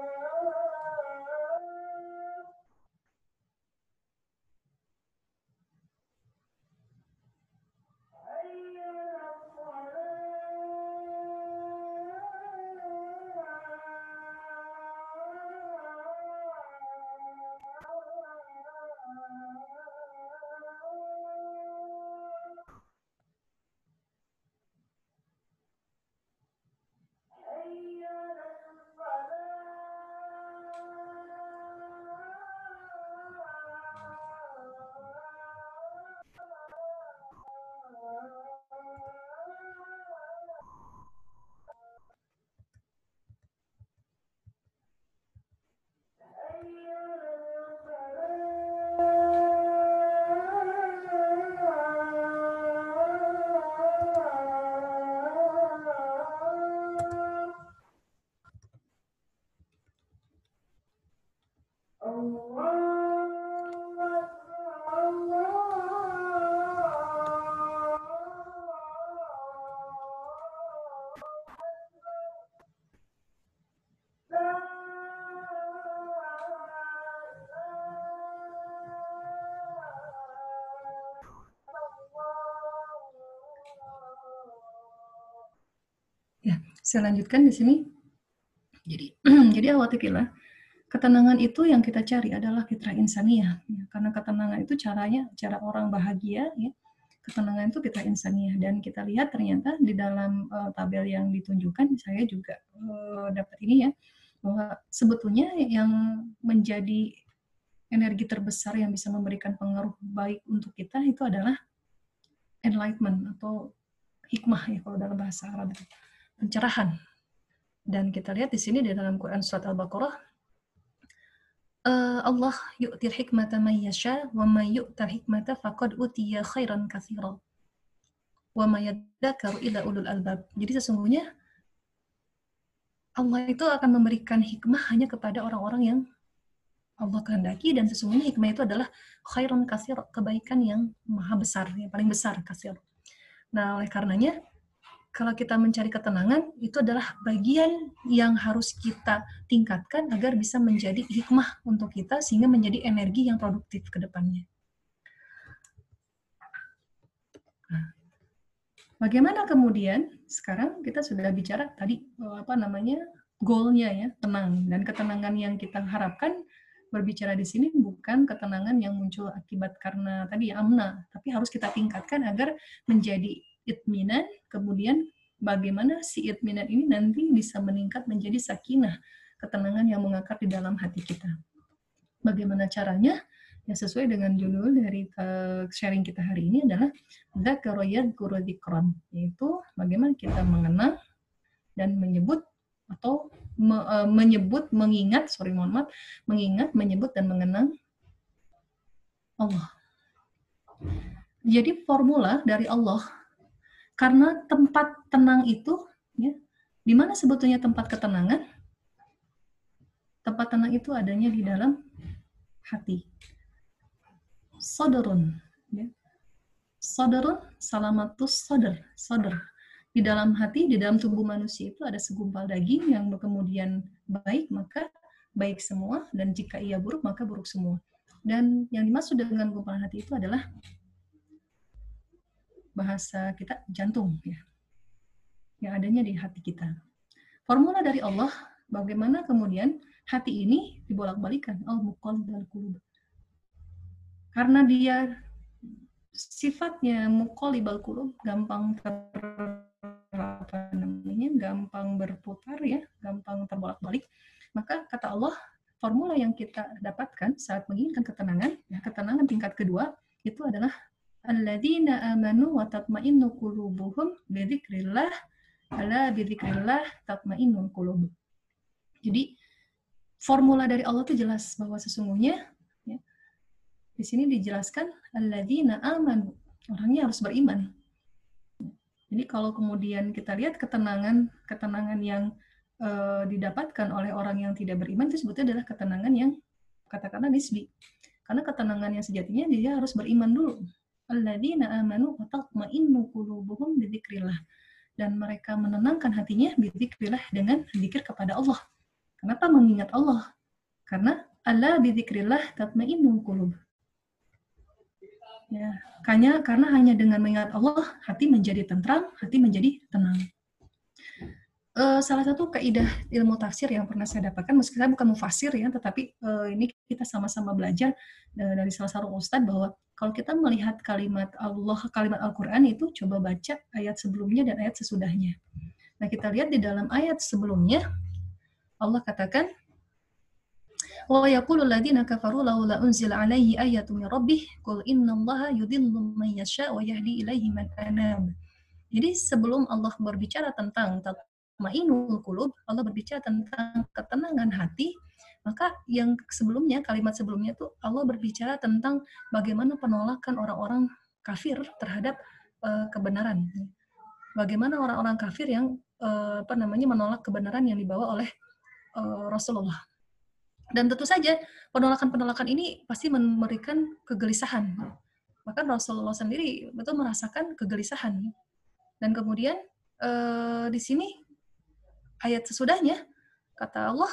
Speaker 1: Saya lanjutkan di sini. Jadi, jadi awatikillah, ketenangan itu yang kita cari adalah fitrah insaniah. Ya, karena ketenangan itu caranya, cara orang bahagia, ya, ketenangan itu fitrah insaniah. Dan kita lihat ternyata di dalam uh, tabel yang ditunjukkan, saya juga uh, dapat ini ya, bahwa sebetulnya yang menjadi energi terbesar yang bisa memberikan pengaruh baik untuk kita itu adalah enlightenment atau hikmah ya kalau dalam bahasa Arab pencerahan. Dan kita lihat di sini di dalam Quran surat Al-Baqarah uh, Allah yu'tir hikmata man yasha wa man yu'tar hikmata faqad utiya khairan katsira. Wa ma yadzakaru illa ulul albab. Jadi sesungguhnya Allah itu akan memberikan hikmah hanya kepada orang-orang yang Allah kehendaki dan sesungguhnya hikmah itu adalah khairun kasir, kebaikan yang maha besar, yang paling besar kasir. Nah, oleh karenanya kalau kita mencari ketenangan, itu adalah bagian yang harus kita tingkatkan agar bisa menjadi hikmah untuk kita, sehingga menjadi energi yang produktif ke depannya. Nah, bagaimana kemudian sekarang kita sudah bicara tadi eh, apa namanya goalnya ya tenang dan ketenangan yang kita harapkan berbicara di sini bukan ketenangan yang muncul akibat karena tadi amna, tapi harus kita tingkatkan agar menjadi itminan, kemudian bagaimana si itminan ini nanti bisa meningkat menjadi sakinah, ketenangan yang mengakar di dalam hati kita. Bagaimana caranya? Ya sesuai dengan judul dari uh, sharing kita hari ini adalah dzakaroyat guru yaitu bagaimana kita mengenang dan menyebut atau me, uh, menyebut mengingat sorry mohon maaf mengingat menyebut dan mengenang Allah. Jadi formula dari Allah karena tempat tenang itu, ya, di mana sebetulnya tempat ketenangan? Tempat tenang itu adanya di dalam hati. Soderun. Ya. Soderun, salamatus soder. Soder. Di dalam hati, di dalam tubuh manusia itu ada segumpal daging yang kemudian baik, maka baik semua, dan jika ia buruk, maka buruk semua. Dan yang dimaksud dengan gumpalan hati itu adalah bahasa kita jantung ya. Yang adanya di hati kita. Formula dari Allah bagaimana kemudian hati ini dibolak-balikan al dan qulub. Karena dia sifatnya muqallibal qulub gampang ter apa namanya gampang berputar ya, gampang terbolak-balik. Maka kata Allah, formula yang kita dapatkan saat menginginkan ketenangan, ya, ketenangan tingkat kedua itu adalah alladzina amanu wa tatma'innu qulubuhum bidzikrillah ala bidzikrillah tatma'innul qulub. Jadi formula dari Allah itu jelas bahwa sesungguhnya ya, di sini dijelaskan alladzina amanu orangnya harus beriman. Jadi kalau kemudian kita lihat ketenangan ketenangan yang uh, didapatkan oleh orang yang tidak beriman itu sebetulnya adalah ketenangan yang katakanlah nisbi. Karena ketenangan yang sejatinya dia harus beriman dulu alladzina amanu wa tatma'innu qulubuhum bidzikrillah dan mereka menenangkan hatinya bidzikrillah dengan zikir kepada Allah. Kenapa mengingat Allah? Karena Allah bidzikrillah tatma'innu qulub. Ya, hanya karena hanya dengan mengingat Allah hati menjadi tentram, hati menjadi tenang uh, salah satu kaidah ilmu tafsir yang pernah saya dapatkan, meskipun saya bukan mufasir ya, tetapi uh, ini kita sama-sama belajar uh, dari salah satu ustadz bahwa kalau kita melihat kalimat Allah, kalimat Al-Quran itu coba baca ayat sebelumnya dan ayat sesudahnya. Nah kita lihat di dalam ayat sebelumnya, Allah katakan, min rabbih qul innallaha yudhillu man yasha wa yahdi ilaihi man anab. Jadi sebelum Allah berbicara tentang ma'inul kulub, Allah berbicara tentang ketenangan hati, maka yang sebelumnya, kalimat sebelumnya itu Allah berbicara tentang bagaimana penolakan orang-orang kafir terhadap uh, kebenaran. Bagaimana orang-orang kafir yang uh, apa namanya menolak kebenaran yang dibawa oleh uh, Rasulullah. Dan tentu saja penolakan-penolakan ini pasti memberikan kegelisahan. Bahkan Rasulullah sendiri betul merasakan kegelisahan. Dan kemudian uh, di sini ayat sesudahnya kata Allah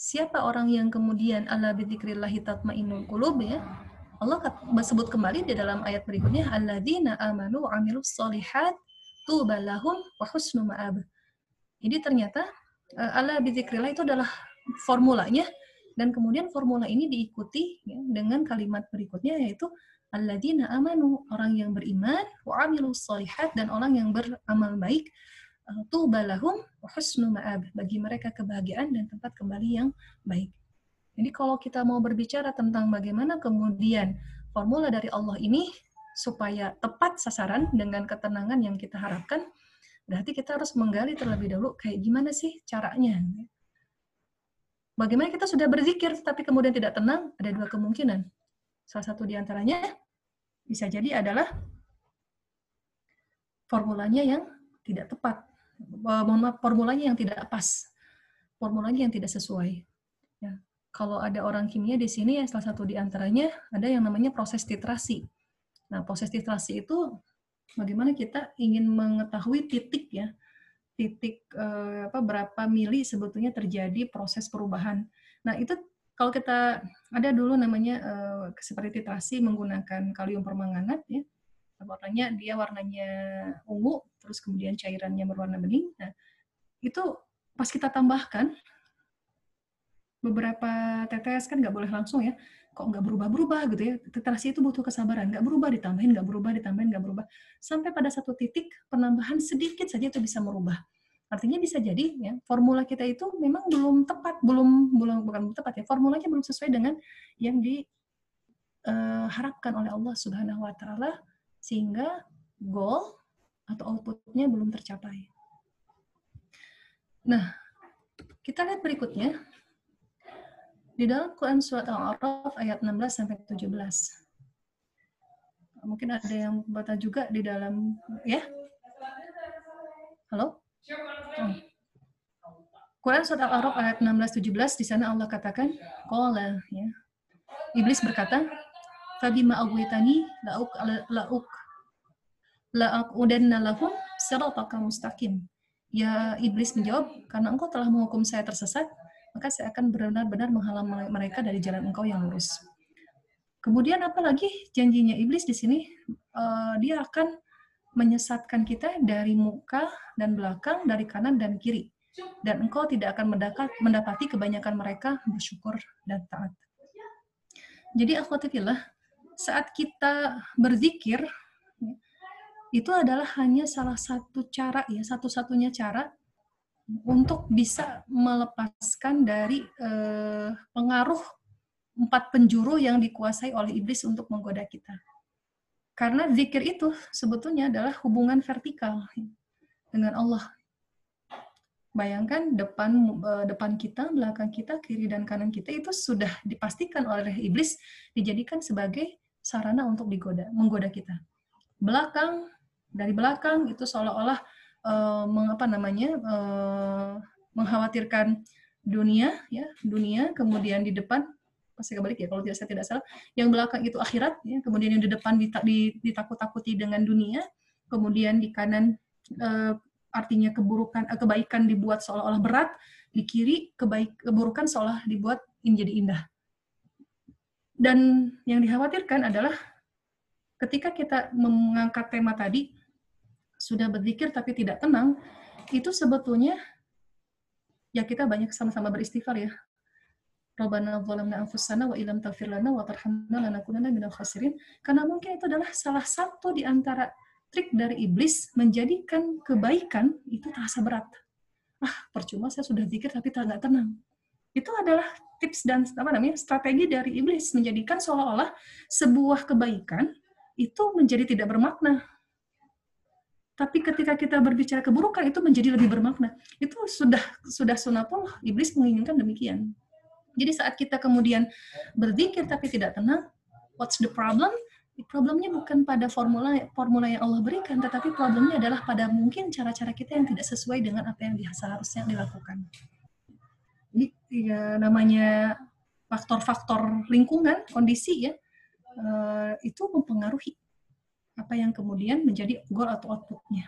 Speaker 1: siapa orang yang kemudian ala bidzikrillahi tatmainnul qulub ya Allah sebut kembali di dalam ayat berikutnya alladzina amanu wa amilus solihat tubalahum wa husnu ma'ab. Jadi ternyata uh, ala bizikrillah itu adalah formulanya dan kemudian formula ini diikuti ya, dengan kalimat berikutnya yaitu alladzina amanu orang yang beriman wa amilus solihat dan orang yang beramal baik uh, tubalahum husnu ma'ab bagi mereka kebahagiaan dan tempat kembali yang baik. Jadi kalau kita mau berbicara tentang bagaimana kemudian formula dari Allah ini supaya tepat sasaran dengan ketenangan yang kita harapkan, berarti kita harus menggali terlebih dahulu kayak gimana sih caranya. Bagaimana kita sudah berzikir tapi kemudian tidak tenang, ada dua kemungkinan. Salah satu di antaranya bisa jadi adalah formulanya yang tidak tepat. Mohon maaf, formulanya yang tidak pas. Formulanya yang tidak sesuai. Ya. Kalau ada orang kimia di sini, ya salah satu di antaranya ada yang namanya proses titrasi Nah, proses titrasi itu bagaimana kita ingin mengetahui titik ya, titik eh, apa berapa mili sebetulnya terjadi proses perubahan. Nah, itu kalau kita ada dulu namanya eh, seperti titrasi menggunakan kalium permanganat ya. Warnanya dia warnanya ungu, terus kemudian cairannya berwarna bening. Nah, itu pas kita tambahkan beberapa tetes kan nggak boleh langsung ya kok nggak berubah-berubah gitu ya. Literasi itu butuh kesabaran. Nggak berubah ditambahin, nggak berubah ditambahin, nggak berubah. Sampai pada satu titik penambahan sedikit saja itu bisa merubah. Artinya bisa jadi ya formula kita itu memang belum tepat, belum belum bukan tepat ya. Formulanya belum sesuai dengan yang diharapkan eh, oleh Allah Subhanahu wa taala sehingga goal atau outputnya belum tercapai. Nah, kita lihat berikutnya di dalam Quran surat Al-A'raf ayat 16 sampai 17. Mungkin ada yang baca juga di dalam ya. Halo? Oh. Quran surat Al-A'raf ayat 16 17 di sana Allah katakan qala ya. Iblis berkata, "Fabima aghwitani la'uk la'uk la'aqudanna lahum sirataka mustaqim." Ya iblis menjawab, "Karena engkau telah menghukum saya tersesat, maka saya akan benar-benar menghalang mereka dari jalan engkau yang lurus. Kemudian apalagi janjinya iblis di sini uh, dia akan menyesatkan kita dari muka dan belakang, dari kanan dan kiri. Dan engkau tidak akan mendapat, mendapati kebanyakan mereka bersyukur dan taat. Jadi akhwatifillah, saat kita berzikir, itu adalah hanya salah satu cara ya, satu-satunya cara untuk bisa melepaskan dari uh, pengaruh empat penjuru yang dikuasai oleh iblis untuk menggoda kita. Karena zikir itu sebetulnya adalah hubungan vertikal dengan Allah. Bayangkan depan uh, depan kita, belakang kita, kiri dan kanan kita itu sudah dipastikan oleh iblis dijadikan sebagai sarana untuk digoda, menggoda kita. Belakang dari belakang itu seolah-olah uh, mengapa namanya uh, mengkhawatirkan dunia ya dunia kemudian di depan pasti kebalik ya kalau tidak saya tidak salah yang belakang itu akhirat ya kemudian yang di depan ditakut-takuti dengan dunia kemudian di kanan uh, artinya keburukan kebaikan dibuat seolah-olah berat di kiri kebaik keburukan seolah dibuat menjadi indah dan yang dikhawatirkan adalah ketika kita mengangkat tema tadi sudah berzikir tapi tidak tenang, itu sebetulnya ya kita banyak sama-sama beristighfar ya. Rabbana zalamna anfusana wa ilam taghfir lana wa tarhamna lanakunanna minal khasirin. Karena mungkin itu adalah salah satu di antara trik dari iblis menjadikan kebaikan itu terasa berat. Ah, percuma saya sudah zikir tapi tak tenang. Itu adalah tips dan apa namanya strategi dari iblis menjadikan seolah-olah sebuah kebaikan itu menjadi tidak bermakna tapi ketika kita berbicara keburukan itu menjadi lebih bermakna. Itu sudah sudah sunatullah. Iblis menginginkan demikian. Jadi saat kita kemudian berzikir tapi tidak tenang, what's the problem? Problemnya bukan pada formula formula yang Allah berikan, tetapi problemnya adalah pada mungkin cara-cara kita yang tidak sesuai dengan apa yang seharusnya dilakukan. Ya, namanya faktor-faktor lingkungan, kondisi ya, uh, itu mempengaruhi apa yang kemudian menjadi goal atau outputnya.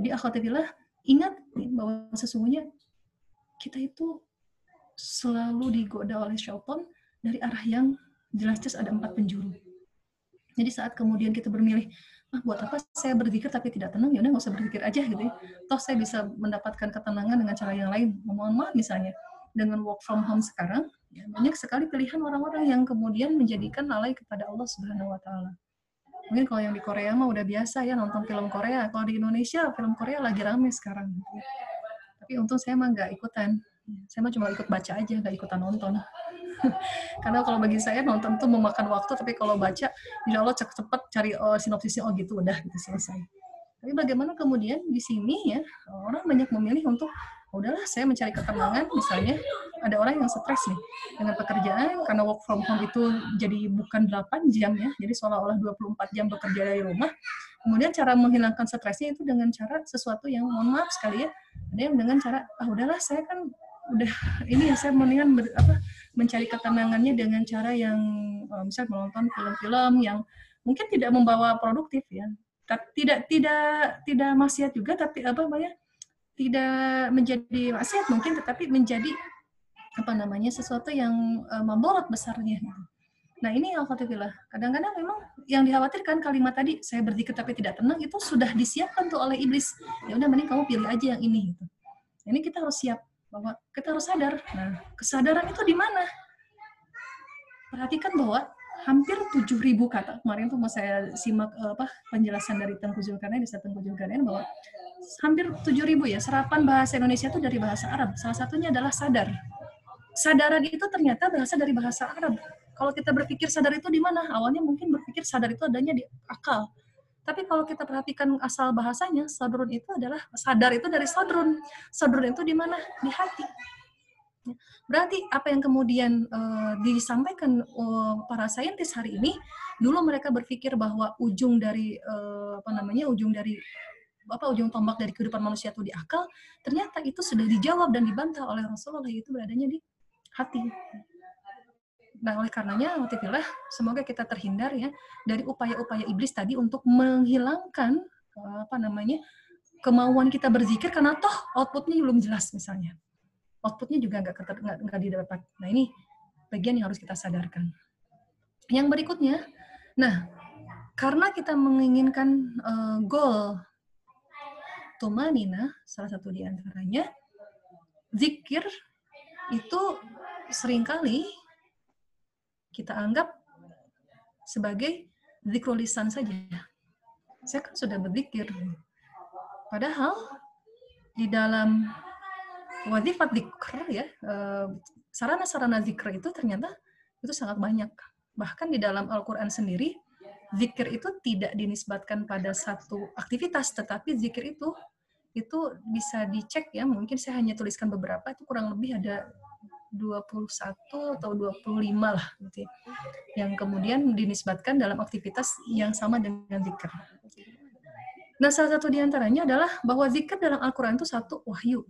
Speaker 1: Jadi akhwatillah ingat bahwa sesungguhnya kita itu selalu digoda oleh syaitan dari arah yang jelas-jelas ada empat penjuru. Jadi saat kemudian kita bermilih, ah buat apa saya berzikir tapi tidak tenang, ya udah nggak usah berzikir aja gitu ya. Toh saya bisa mendapatkan ketenangan dengan cara yang lain. Mohon maaf misalnya, dengan work from home sekarang, ya, banyak sekali pilihan orang-orang yang kemudian menjadikan lalai kepada Allah Subhanahu wa taala. Mungkin kalau yang di Korea mah udah biasa ya nonton film Korea. Kalau di Indonesia film Korea lagi rame sekarang. Gitu ya. Tapi untung saya mah nggak ikutan. Saya mah cuma ikut baca aja, nggak ikutan nonton. Karena kalau bagi saya nonton tuh memakan waktu, tapi kalau baca, insya Allah cepet-cepet cari oh, sinopsisnya, oh gitu, udah gitu selesai. Tapi bagaimana kemudian di sini ya, orang banyak memilih untuk, udahlah saya mencari ketenangan, misalnya ada orang yang stres nih dengan pekerjaan, karena work from home itu jadi bukan 8 jam ya, jadi seolah-olah 24 jam bekerja dari rumah, kemudian cara menghilangkan stresnya itu dengan cara sesuatu yang mohon maaf sekali ya ada yang dengan cara ah udahlah saya kan udah ini ya saya mendingan ber, apa mencari ketenangannya dengan cara yang uh, misal menonton film-film yang mungkin tidak membawa produktif ya. Tidak tidak tidak maksiat juga tapi apa namanya tidak menjadi maksiat mungkin tetapi menjadi apa namanya sesuatu yang uh, memborot besarnya Nah ini alhamdulillah. Kadang-kadang memang yang dikhawatirkan kalimat tadi saya berzikir tapi tidak tenang itu sudah disiapkan tuh oleh iblis. Ya udah mending kamu pilih aja yang ini. Gitu. Ini kita harus siap bahwa kita harus sadar. Nah, kesadaran itu di mana? Perhatikan bahwa hampir 7.000 kata kemarin tuh mau saya simak eh, apa penjelasan dari Tengku Zulkarnain di Tengku Zulkarnain bahwa hampir 7.000 ya serapan bahasa Indonesia itu dari bahasa Arab. Salah satunya adalah sadar. Sadaran itu ternyata bahasa dari bahasa Arab. Kalau kita berpikir sadar itu di mana? Awalnya mungkin berpikir sadar itu adanya di akal. Tapi kalau kita perhatikan asal bahasanya, sadrun itu adalah sadar itu dari sadrun. Sadrun itu di mana? Di hati. Berarti apa yang kemudian uh, disampaikan uh, para saintis hari ini, dulu mereka berpikir bahwa ujung dari uh, apa namanya ujung dari apa ujung tombak dari kehidupan manusia itu di akal, ternyata itu sudah dijawab dan dibantah oleh Rasulullah itu beradanya di hati. Nah, oleh karenanya, Alhamdulillah, semoga kita terhindar ya dari upaya-upaya iblis tadi untuk menghilangkan apa namanya kemauan kita berzikir karena toh outputnya belum jelas misalnya. Outputnya juga nggak nggak didapat. Nah ini bagian yang harus kita sadarkan. Yang berikutnya, nah karena kita menginginkan uh, goal tumanina, salah satu di antaranya, zikir itu sering kali kita anggap sebagai zikrulisan saja. Saya kan sudah berzikir. Padahal di dalam wadifat zikr ya, eh, sarana-sarana zikr itu ternyata itu sangat banyak. Bahkan di dalam Al-Quran sendiri, zikir itu tidak dinisbatkan pada satu aktivitas, tetapi zikir itu itu bisa dicek ya, mungkin saya hanya tuliskan beberapa, itu kurang lebih ada 21 atau 25 lah gitu ya. Yang kemudian dinisbatkan dalam aktivitas yang sama dengan zikir. Nah, salah satu di antaranya adalah bahwa zikir dalam Al-Quran itu satu wahyu.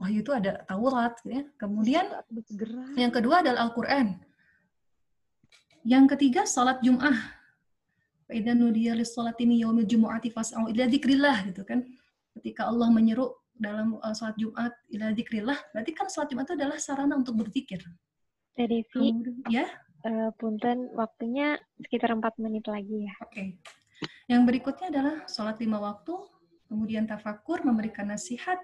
Speaker 1: Wahyu itu ada Taurat, gitu ya. Kemudian yang kedua adalah Al-Quran. Yang ketiga, salat Jum'ah. Faidan nudiya lis salatini yaumil jumu'ati fas'au ila dzikrillah gitu kan. Ketika Allah menyeru dalam uh, sholat Jumat ila zikrillah, berarti kan sholat Jumat itu adalah sarana untuk berzikir.
Speaker 2: Devi, ya? Uh, punten, waktunya sekitar empat menit lagi ya.
Speaker 1: Oke. Okay. Yang berikutnya adalah sholat lima waktu, kemudian tafakur, memberikan nasihat,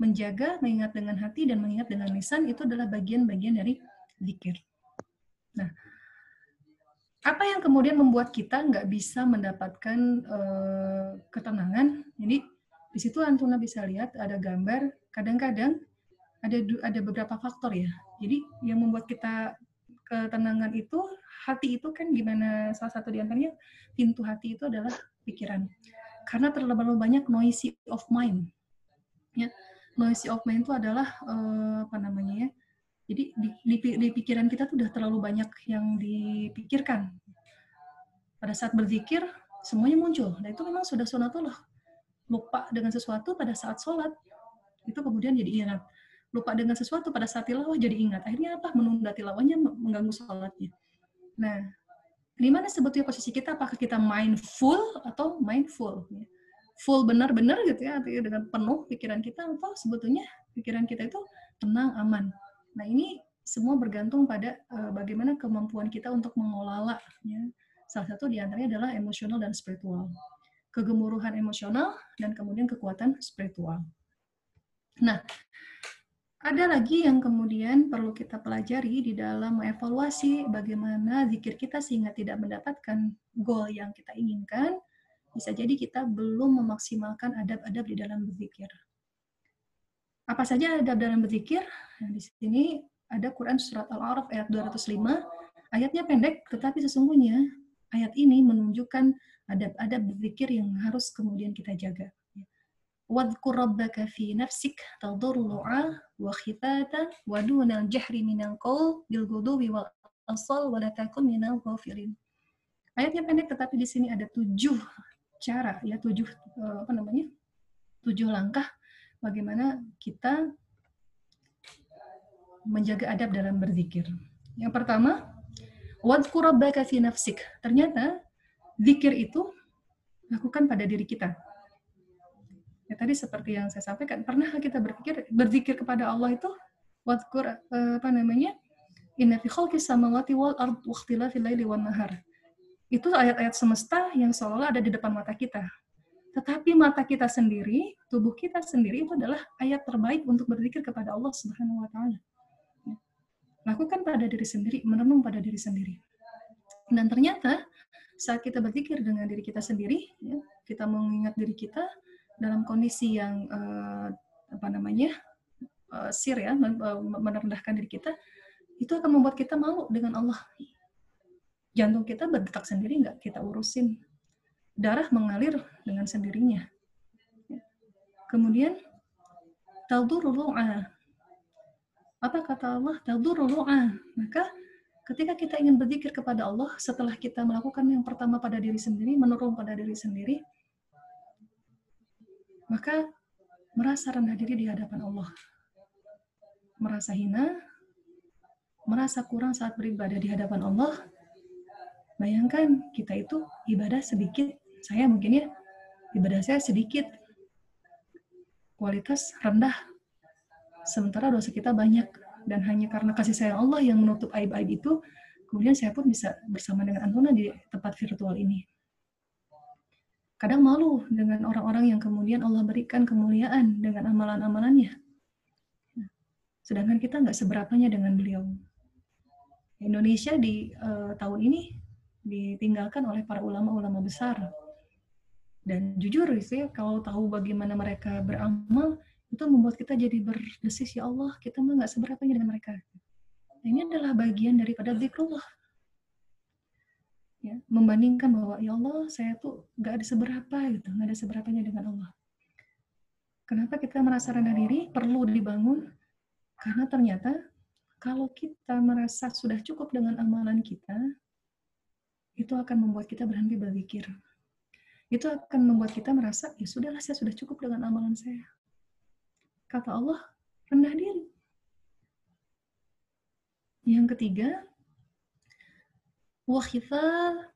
Speaker 1: menjaga, mengingat dengan hati, dan mengingat dengan lisan, itu adalah bagian-bagian dari zikir. Nah, apa yang kemudian membuat kita nggak bisa mendapatkan uh, ketenangan? Jadi di situ Antuna bisa lihat ada gambar, kadang-kadang ada ada beberapa faktor ya. Jadi yang membuat kita ketenangan itu hati itu kan gimana salah satu di antaranya pintu hati itu adalah pikiran. Karena terlalu banyak noisy of mind. Ya, noisy of mind itu adalah uh, apa namanya ya? Jadi di, di, di pikiran kita tuh udah terlalu banyak yang dipikirkan. Pada saat berzikir semuanya muncul. Nah itu memang sudah sunatullah lupa dengan sesuatu pada saat sholat, itu kemudian jadi ingat. Lupa dengan sesuatu pada saat tilawah jadi ingat. Akhirnya apa? Menunda tilawahnya mengganggu sholatnya. Nah, di mana sebetulnya posisi kita? Apakah kita mindful atau mindful? Full benar-benar gitu ya, artinya dengan penuh pikiran kita, atau sebetulnya pikiran kita itu tenang, aman. Nah, ini semua bergantung pada uh, bagaimana kemampuan kita untuk mengelola ya. Salah satu di antaranya adalah emosional dan spiritual. Kegemuruhan emosional dan kemudian kekuatan spiritual. Nah, ada lagi yang kemudian perlu kita pelajari di dalam mengevaluasi bagaimana zikir kita sehingga tidak mendapatkan goal yang kita inginkan. Bisa jadi kita belum memaksimalkan adab-adab di dalam berzikir. Apa saja adab dalam berzikir? Nah, di sini ada Quran Surat Al-A'raf ayat 205. Ayatnya pendek, tetapi sesungguhnya ayat ini menunjukkan adab-adab berzikir yang harus kemudian kita jaga. Khifata wa dunal jahri minal qawl bil ghudubi wal asal wa la takun minal ghafirin. Ayatnya pendek tetapi di sini ada tujuh cara ya tujuh eh, apa namanya tujuh langkah bagaimana kita menjaga adab dalam berzikir. Yang pertama, rabbaka fi nafsik. Ternyata zikir itu lakukan pada diri kita. Ya, tadi seperti yang saya sampaikan, pernah kita berpikir berzikir kepada Allah itu wadhkur eh, apa namanya? Inna fi khalqis samawati wal ard wa ikhtilafil laili wan nahar. Itu ayat-ayat semesta yang seolah ada di depan mata kita. Tetapi mata kita sendiri, tubuh kita sendiri itu adalah ayat terbaik untuk berzikir kepada Allah Subhanahu wa taala. Lakukan pada diri sendiri, merenung pada diri sendiri. Dan ternyata saat kita berzikir dengan diri kita sendiri, ya, kita mengingat diri kita dalam kondisi yang uh, apa namanya uh, sir ya, merendahkan diri kita, itu akan membuat kita malu dengan Allah. Jantung kita berdetak sendiri nggak kita urusin, darah mengalir dengan sendirinya. Ya. Kemudian taldurru'a apa kata Allah? Tadurru'a. Maka ketika kita ingin berzikir kepada Allah, setelah kita melakukan yang pertama pada diri sendiri, menurun pada diri sendiri, maka merasa rendah diri di hadapan Allah. Merasa hina, merasa kurang saat beribadah di hadapan Allah. Bayangkan kita itu ibadah sedikit, saya mungkin ya, ibadah saya sedikit, kualitas rendah, Sementara dosa kita banyak dan hanya karena kasih sayang Allah yang menutup aib-aib itu, kemudian saya pun bisa bersama dengan Antona di tempat virtual ini. Kadang malu dengan orang-orang yang kemudian Allah berikan kemuliaan dengan amalan-amalannya. Sedangkan kita nggak seberapanya dengan beliau. Indonesia di uh, tahun ini ditinggalkan oleh para ulama-ulama besar. Dan jujur sih, kalau tahu bagaimana mereka beramal, itu membuat kita jadi berdesis ya Allah kita mah nggak seberapanya dengan mereka. Nah, ini adalah bagian daripada zikrullah. Ya membandingkan bahwa ya Allah saya tuh nggak ada seberapa gitu. Nggak ada seberapanya dengan Allah. Kenapa kita merasa rendah diri? Perlu dibangun karena ternyata kalau kita merasa sudah cukup dengan amalan kita itu akan membuat kita berhenti berzikir itu akan membuat kita merasa ya sudahlah saya sudah cukup dengan amalan saya Kata Allah, rendah diri. Yang ketiga, wakhifah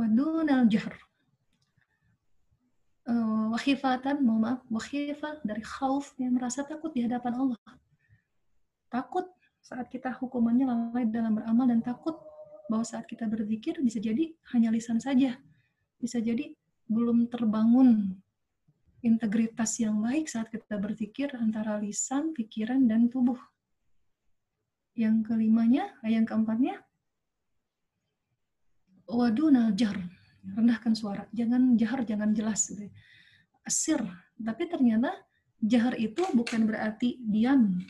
Speaker 1: wadun al-jahr. Uh, wakhifatan, mohon maaf, wakhifah dari khauf yang merasa takut di hadapan Allah. Takut saat kita hukumannya lalai dalam beramal dan takut bahwa saat kita berzikir bisa jadi hanya lisan saja. Bisa jadi belum terbangun integritas yang baik saat kita berpikir antara lisan, pikiran, dan tubuh. Yang kelimanya, yang keempatnya, waduna jar, rendahkan suara. Jangan jahar, jangan jelas. Gitu. Asir. Tapi ternyata jahar itu bukan berarti diam.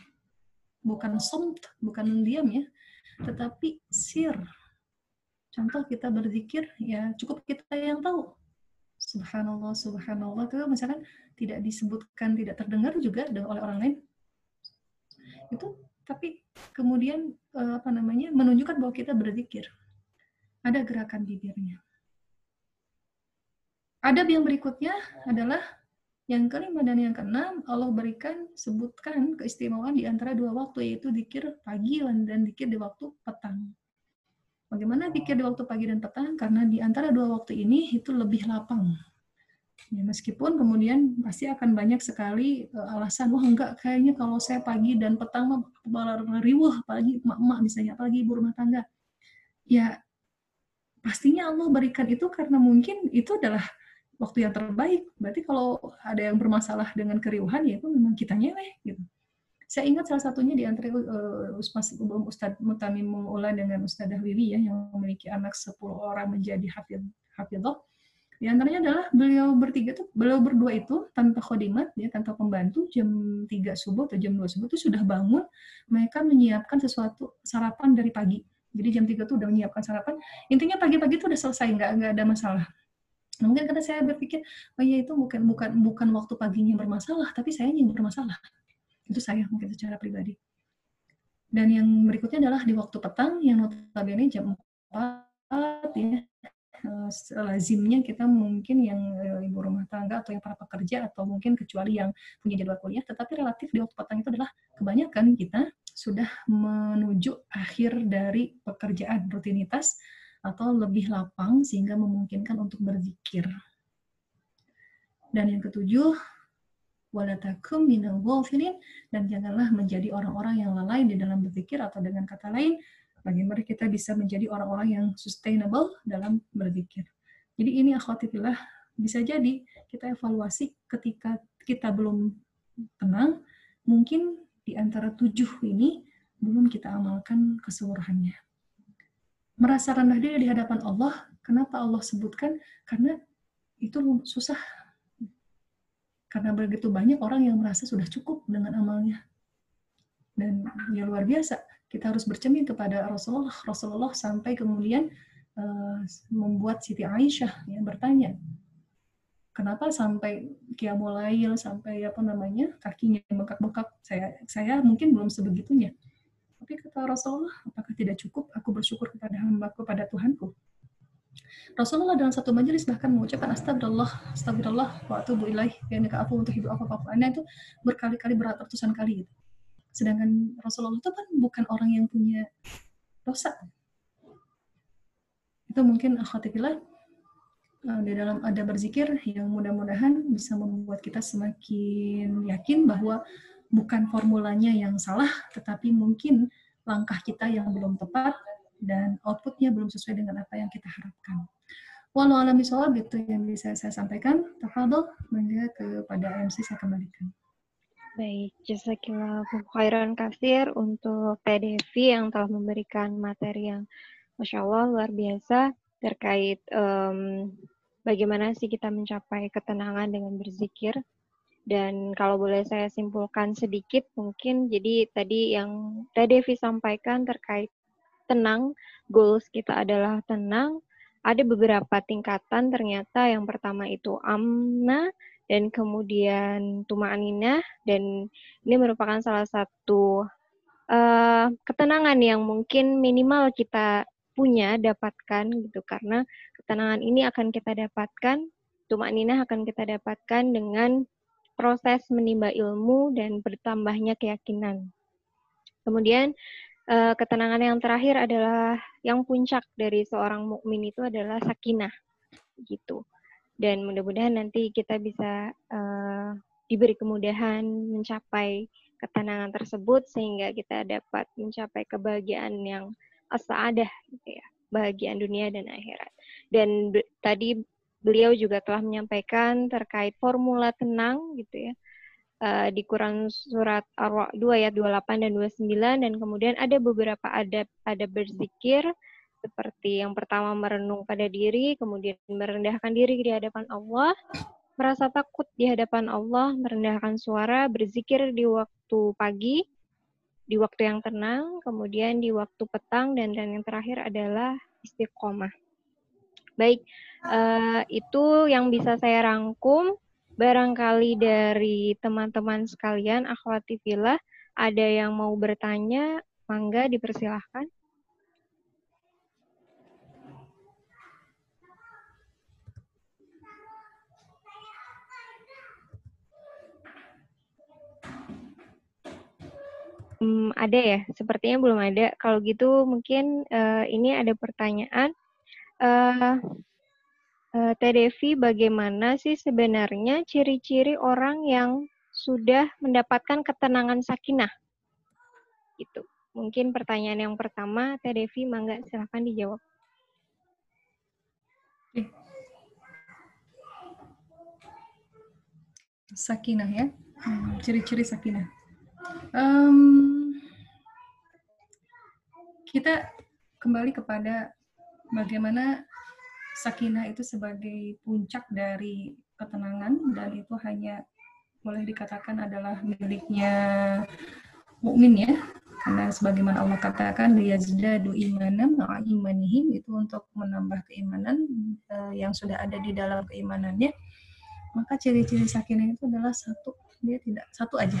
Speaker 1: Bukan somt, bukan diam ya. Tetapi sir. Contoh kita berzikir, ya cukup kita yang tahu. Subhanallah subhanallah. Itu misalkan tidak disebutkan tidak terdengar juga oleh orang lain. Itu tapi kemudian eh, apa namanya menunjukkan bahwa kita berzikir. Ada gerakan bibirnya. Adab yang berikutnya adalah yang kelima dan yang keenam Allah berikan sebutkan keistimewaan di antara dua waktu yaitu dikir pagi dan dikir di waktu petang Bagaimana pikir di waktu pagi dan petang? Karena di antara dua waktu ini itu lebih lapang. Ya, meskipun kemudian pasti akan banyak sekali uh, alasan, wah enggak kayaknya kalau saya pagi dan petang mah riuh, apalagi emak-emak misalnya, apalagi ibu rumah tangga. Ya pastinya Allah berikan itu karena mungkin itu adalah waktu yang terbaik. Berarti kalau ada yang bermasalah dengan keriuhan, ya itu memang kita nyeweh gitu. Saya ingat salah satunya di antara uh, Ustadz Mutamim Ula dengan Ustadzah Wiwi ya, yang memiliki anak 10 orang menjadi hafid, hafidhah di antaranya adalah beliau bertiga tuh, beliau berdua itu tanpa khodimat, ya, tanpa pembantu, jam 3 subuh atau jam 2 subuh itu sudah bangun, mereka menyiapkan sesuatu sarapan dari pagi. Jadi jam 3 tuh udah menyiapkan sarapan. Intinya pagi-pagi itu udah selesai, nggak, nggak ada masalah. Nah, mungkin karena saya berpikir, oh ya itu bukan bukan bukan waktu paginya bermasalah, tapi saya yang bermasalah. Itu saya mungkin secara pribadi. Dan yang berikutnya adalah di waktu petang, yang notabene jam 4, ya, Eh, lazimnya kita mungkin yang eh, ibu rumah tangga atau yang para pekerja atau mungkin kecuali yang punya jadwal kuliah, tetapi relatif di waktu petang itu adalah kebanyakan kita sudah menuju akhir dari pekerjaan rutinitas atau lebih lapang sehingga memungkinkan untuk berzikir. Dan yang ketujuh, walatakum minal dan janganlah menjadi orang-orang yang lalai di dalam berzikir atau dengan kata lain bagaimana kita bisa menjadi orang-orang yang sustainable dalam berzikir. Jadi ini akhwatifillah bisa jadi kita evaluasi ketika kita belum tenang, mungkin di antara tujuh ini belum kita amalkan keseluruhannya. Merasa rendah diri di hadapan Allah, kenapa Allah sebutkan? Karena itu susah. Karena begitu banyak orang yang merasa sudah cukup dengan amalnya. Dan ya luar biasa, kita harus bercermin kepada Rasulullah. Rasulullah sampai kemudian uh, membuat Siti Aisyah yang bertanya, kenapa sampai kiamulail sampai apa namanya kakinya bengkak-bengkak saya saya mungkin belum sebegitunya tapi kata Rasulullah apakah tidak cukup aku bersyukur kepada hambaku pada Tuhanku Rasulullah dalam satu majelis bahkan mengucapkan astagfirullah astagfirullah wa atubu ilaih ya aku untuk hidup apa apa itu berkali-kali berat ratusan kali gitu Sedangkan Rasulullah itu kan bukan orang yang punya dosa. Itu mungkin akhwatifillah eh, di dalam ada berzikir yang mudah-mudahan bisa membuat kita semakin yakin bahwa bukan formulanya yang salah, tetapi mungkin langkah kita yang belum tepat dan outputnya belum sesuai dengan apa yang kita harapkan. Walau alam itu yang bisa saya sampaikan. Tafadol, mengga kepada MC saya kembalikan.
Speaker 2: Baik, jazakillah khairan kasir untuk PDV yang telah memberikan materi yang Masya Allah luar biasa terkait um, bagaimana sih kita mencapai ketenangan dengan berzikir. Dan kalau boleh saya simpulkan sedikit mungkin, jadi tadi yang Devi sampaikan terkait tenang, goals kita adalah tenang, ada beberapa tingkatan ternyata. Yang pertama itu amna, dan kemudian Tuma'aninah dan ini merupakan salah satu uh, ketenangan yang mungkin minimal kita punya dapatkan gitu. Karena ketenangan ini akan kita dapatkan Tuma'aninah akan kita dapatkan dengan proses menimba ilmu dan bertambahnya keyakinan. Kemudian uh, ketenangan yang terakhir adalah yang puncak dari seorang mukmin itu adalah sakinah gitu. Dan mudah-mudahan nanti kita bisa uh, diberi kemudahan mencapai ketenangan tersebut sehingga kita dapat mencapai kebahagiaan yang asadah gitu ya. Bahagian dunia dan akhirat. Dan tadi beliau juga telah menyampaikan terkait formula tenang gitu ya uh, di Quran surat Ar-Ra 2 ayat 28 dan 29 dan kemudian ada beberapa adab ada berzikir seperti yang pertama merenung pada diri, kemudian merendahkan diri di hadapan Allah, merasa takut di hadapan Allah, merendahkan suara, berzikir di waktu pagi, di waktu yang tenang, kemudian di waktu petang, dan, dan yang terakhir adalah istiqomah. Baik, uh, itu yang bisa saya rangkum. Barangkali dari teman-teman sekalian, akhwati filah, ada yang mau bertanya, mangga dipersilahkan. Hmm, ada ya? Sepertinya belum ada. Kalau gitu mungkin uh, ini ada pertanyaan. Uh, uh, Teh Devi, bagaimana sih sebenarnya ciri-ciri orang yang sudah mendapatkan ketenangan sakinah? Itu. Mungkin pertanyaan yang pertama, Teh Devi, mangga silahkan dijawab.
Speaker 1: Sakinah ya, hmm, ciri-ciri sakinah. Um, kita kembali kepada bagaimana sakinah itu sebagai puncak dari ketenangan dan itu hanya boleh dikatakan adalah miliknya mukmin ya. Karena sebagaimana Allah katakan liyazdadu imanan imanihim itu untuk menambah keimanan uh, yang sudah ada di dalam keimanannya. Maka ciri-ciri sakinah itu adalah satu dia tidak satu aja.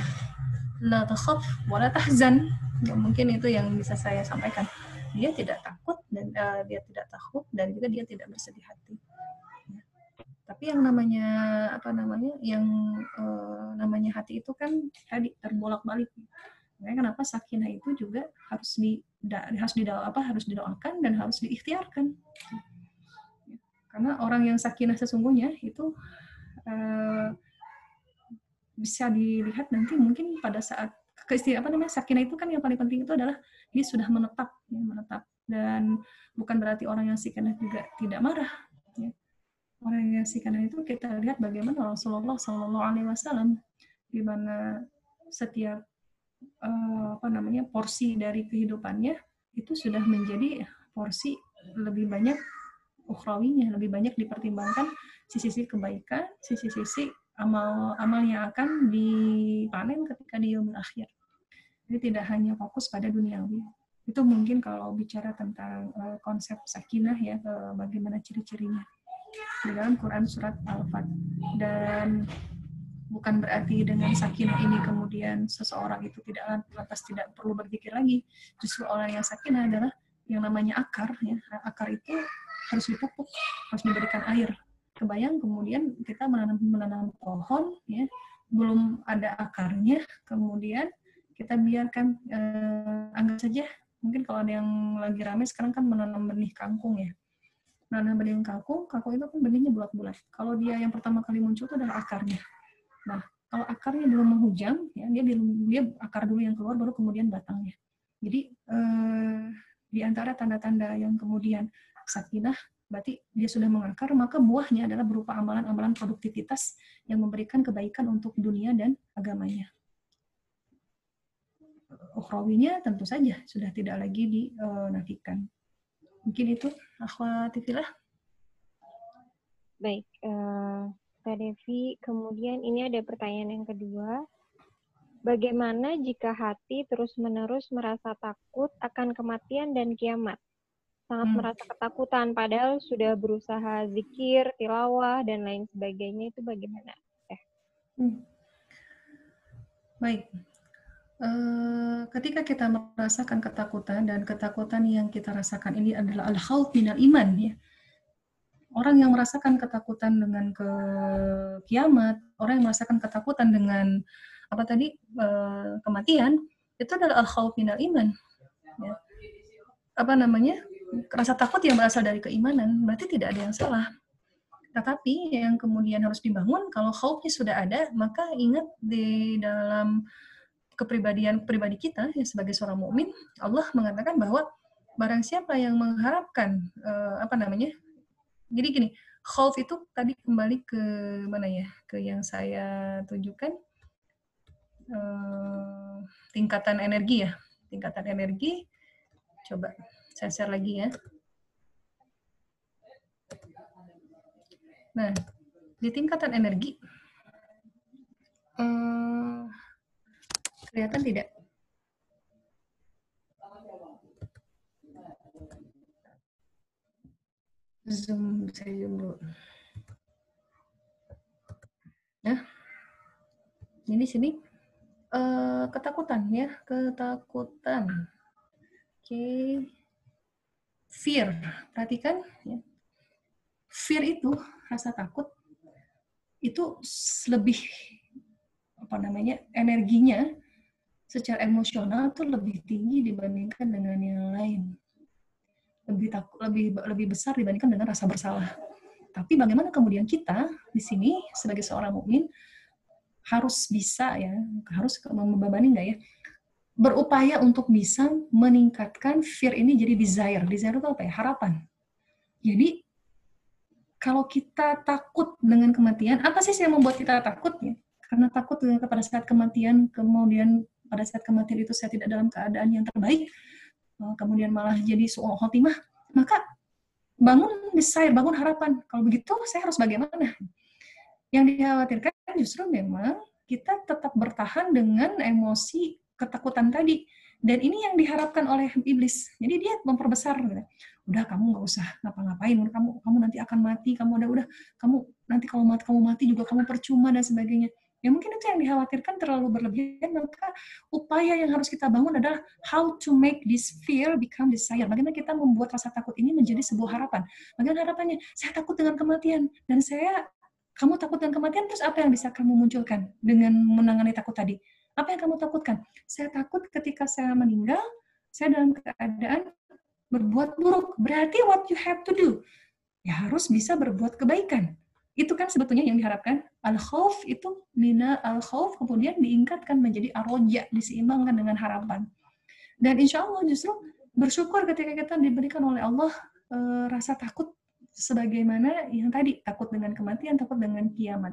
Speaker 1: La takhaf wa la tahzan ya, mungkin itu yang bisa saya sampaikan. Dia tidak takut dan uh, dia tidak takut dan juga dia tidak bersedih hati. Ya. Tapi yang namanya apa namanya yang uh, namanya hati itu kan tadi terbolak-balik. Makanya kenapa sakinah itu juga harus di harus didoa apa harus didoakan dan harus diikhtiarkan. Ya. Karena orang yang sakinah sesungguhnya itu uh, bisa dilihat nanti mungkin pada saat keistilah apa namanya sakinah itu kan yang paling penting itu adalah dia sudah menetap ya, menetap dan bukan berarti orang yang sakinah juga tidak marah ya. orang yang sakinah itu kita lihat bagaimana Rasulullah Shallallahu Alaihi Wasallam di mana setiap uh, apa namanya porsi dari kehidupannya itu sudah menjadi porsi lebih banyak ukhrawinya lebih banyak dipertimbangkan sisi-sisi kebaikan sisi-sisi amal-amal yang akan dipanen ketika di akhir. Jadi tidak hanya fokus pada duniawi. Itu mungkin kalau bicara tentang uh, konsep sakinah ya, uh, bagaimana ciri-cirinya. Di dalam Quran surat Al-Fat. Dan bukan berarti dengan sakinah ini kemudian seseorang itu tidak lantas tidak perlu berpikir lagi. Justru orang yang sakinah adalah yang namanya akar ya. Akar itu harus dipupuk, harus diberikan air. Kebayang kemudian kita menanam menanam pohon ya, belum ada akarnya, kemudian kita biarkan eh, anggap saja mungkin kalau ada yang lagi rame sekarang kan menanam benih kangkung ya. Menanam benih kangkung kangkung itu kan benihnya bulat-bulat. Kalau dia yang pertama kali muncul itu adalah akarnya. Nah kalau akarnya belum menghujam ya dia dia akar dulu yang keluar baru kemudian batangnya jadi eh, di antara tanda-tanda yang kemudian sakinah berarti dia sudah mengakar maka buahnya adalah berupa amalan-amalan produktivitas yang memberikan kebaikan untuk dunia dan agamanya ukhrawinya tentu saja sudah tidak lagi dinafikan. Mungkin itu akhwatifilah.
Speaker 2: Baik, uh, Kak Devi, kemudian ini ada pertanyaan yang kedua. Bagaimana jika hati terus-menerus merasa takut akan kematian dan kiamat? Sangat hmm. merasa ketakutan, padahal sudah berusaha zikir, tilawah, dan lain sebagainya. Itu bagaimana? Eh. Hmm.
Speaker 1: Baik, Eh, ketika kita merasakan ketakutan dan ketakutan yang kita rasakan ini adalah al-khawf minal iman ya. Orang yang merasakan ketakutan dengan ke kiamat, orang yang merasakan ketakutan dengan apa tadi uh, kematian, itu adalah al-khawf minal iman. Ya. Apa namanya? Rasa takut yang berasal dari keimanan, berarti tidak ada yang salah. Tetapi yang kemudian harus dibangun, kalau khawfnya sudah ada, maka ingat di dalam kepribadian pribadi kita ya sebagai seorang mukmin, Allah mengatakan bahwa barang siapa yang mengharapkan uh, apa namanya? Jadi gini, khauf itu tadi kembali ke mana ya? Ke yang saya tunjukkan uh, tingkatan energi ya. Tingkatan energi coba saya share lagi ya. Nah, di tingkatan energi uh, Kelihatan tidak? Zoom, saya zoom dulu. Nah, ini sini uh, ketakutan ya, ketakutan. Oke, okay. fear, perhatikan ya. Fear itu rasa takut itu lebih apa namanya energinya secara emosional tuh lebih tinggi dibandingkan dengan yang lain. Lebih takut, lebih lebih besar dibandingkan dengan rasa bersalah. Tapi bagaimana kemudian kita di sini sebagai seorang mukmin harus bisa ya, harus membebani nggak ya? Berupaya untuk bisa meningkatkan fear ini jadi desire. Desire itu apa ya? Harapan. Jadi kalau kita takut dengan kematian, apa sih yang membuat kita takut ya? Karena takut dengan pada saat kematian, kemudian pada saat kematian itu saya tidak dalam keadaan yang terbaik, eh, kemudian malah jadi su'ul khotimah, maka bangun desire, bangun harapan. Kalau begitu, saya harus bagaimana? Yang dikhawatirkan justru memang kita tetap bertahan dengan emosi ketakutan tadi. Dan ini yang diharapkan oleh iblis. Jadi dia memperbesar. Gitu. Udah kamu nggak usah ngapa-ngapain. Kamu kamu nanti akan mati. Kamu udah udah kamu nanti kalau mati kamu mati juga kamu percuma dan sebagainya. Ya mungkin itu yang dikhawatirkan terlalu berlebihan, maka upaya yang harus kita bangun adalah how to make this fear become desire. Bagaimana kita membuat rasa takut ini menjadi sebuah harapan. Bagaimana harapannya? Saya takut dengan kematian, dan saya, kamu takut dengan kematian, terus apa yang bisa kamu munculkan dengan menangani takut tadi? Apa yang kamu takutkan? Saya takut ketika saya meninggal, saya dalam keadaan berbuat buruk. Berarti what you have to do? Ya harus bisa berbuat kebaikan itu kan sebetulnya yang diharapkan. Al khawf itu mina al khawf kemudian diingkatkan menjadi aroja diseimbangkan dengan harapan. Dan insya Allah justru bersyukur ketika kita diberikan oleh Allah e, rasa takut sebagaimana yang tadi takut dengan kematian takut dengan kiamat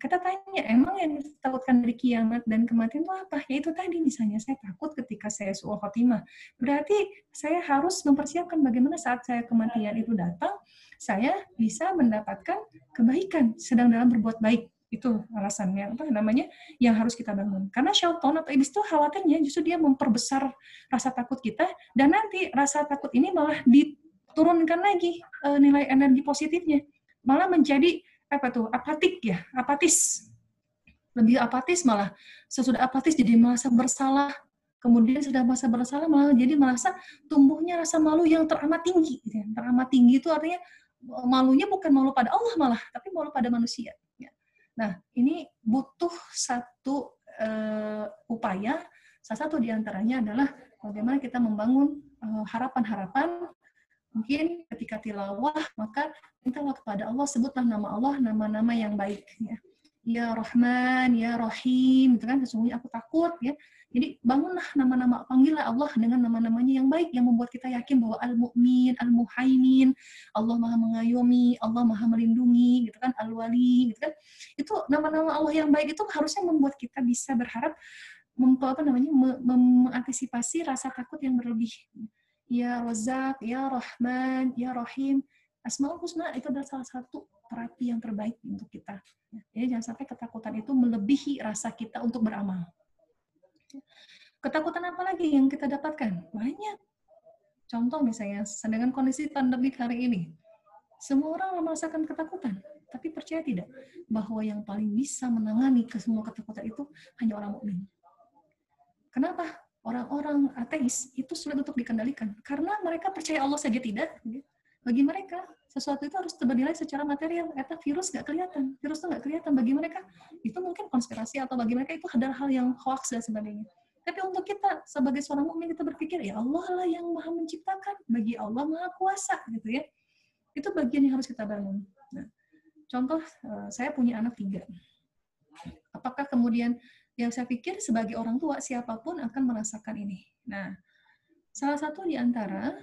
Speaker 1: kita tanya emang yang ditakutkan dari kiamat dan kematian itu apa? Ya itu tadi misalnya saya takut ketika saya suul khotimah. Berarti saya harus mempersiapkan bagaimana saat saya kematian itu datang saya bisa mendapatkan kebaikan sedang dalam berbuat baik. Itu alasannya apa namanya yang harus kita bangun. Karena syaitan atau iblis itu khawatirnya justru dia memperbesar rasa takut kita dan nanti rasa takut ini malah diturunkan lagi e, nilai energi positifnya. Malah menjadi apa tuh apatik ya apatis lebih apatis malah sesudah apatis jadi merasa bersalah kemudian sudah merasa bersalah malah jadi merasa tumbuhnya rasa malu yang teramat tinggi gitu ya. teramat tinggi itu artinya malunya bukan malu pada Allah malah, tapi malu pada manusia. Ya. Nah, ini butuh satu uh, upaya. Salah satu di antaranya adalah bagaimana kita membangun harapan harapan-harapan. Mungkin ketika tilawah, maka mintalah kepada Allah, sebutlah nama Allah, nama-nama yang baik. Ya. ya Rahman, Ya Rahim, itu kan sesungguhnya aku takut, ya jadi bangunlah nama-nama, panggillah Allah dengan nama-namanya yang baik yang membuat kita yakin bahwa Al-Mu'min, Al-Muhaimin, Allah Maha mengayomi, Allah Maha melindungi, gitu kan, Al-Wali, gitu kan. Itu nama-nama Allah yang baik itu harusnya membuat kita bisa berharap apa namanya mengantisipasi rasa takut yang berlebih. Ya Razak, Ya Rahman, Ya Rahim. Asmaul Husna itu adalah salah satu terapi yang terbaik untuk kita. Jadi jangan sampai ketakutan itu melebihi rasa kita untuk beramal. Ketakutan apa lagi yang kita dapatkan? Banyak. Contoh misalnya, sedangkan kondisi pandemi hari ini, semua orang merasakan ketakutan. Tapi percaya tidak bahwa yang paling bisa menangani ke semua ketakutan itu hanya orang mukmin. Kenapa? Orang-orang ateis itu sulit untuk dikendalikan karena mereka percaya Allah saja tidak. Bagi mereka sesuatu itu harus bernilai secara material. Eta virus nggak kelihatan, virus itu nggak kelihatan. Bagi mereka itu mungkin konspirasi atau bagi mereka itu adalah hal yang hoax dan sebagainya. Tapi untuk kita sebagai seorang mukmin kita berpikir ya Allah lah yang maha menciptakan, bagi Allah maha kuasa gitu ya. Itu bagian yang harus kita bangun. Nah, contoh eh, saya punya anak tiga. Apakah kemudian yang saya pikir sebagai orang tua siapa pun akan merasakan ini. Nah, salah satu di antara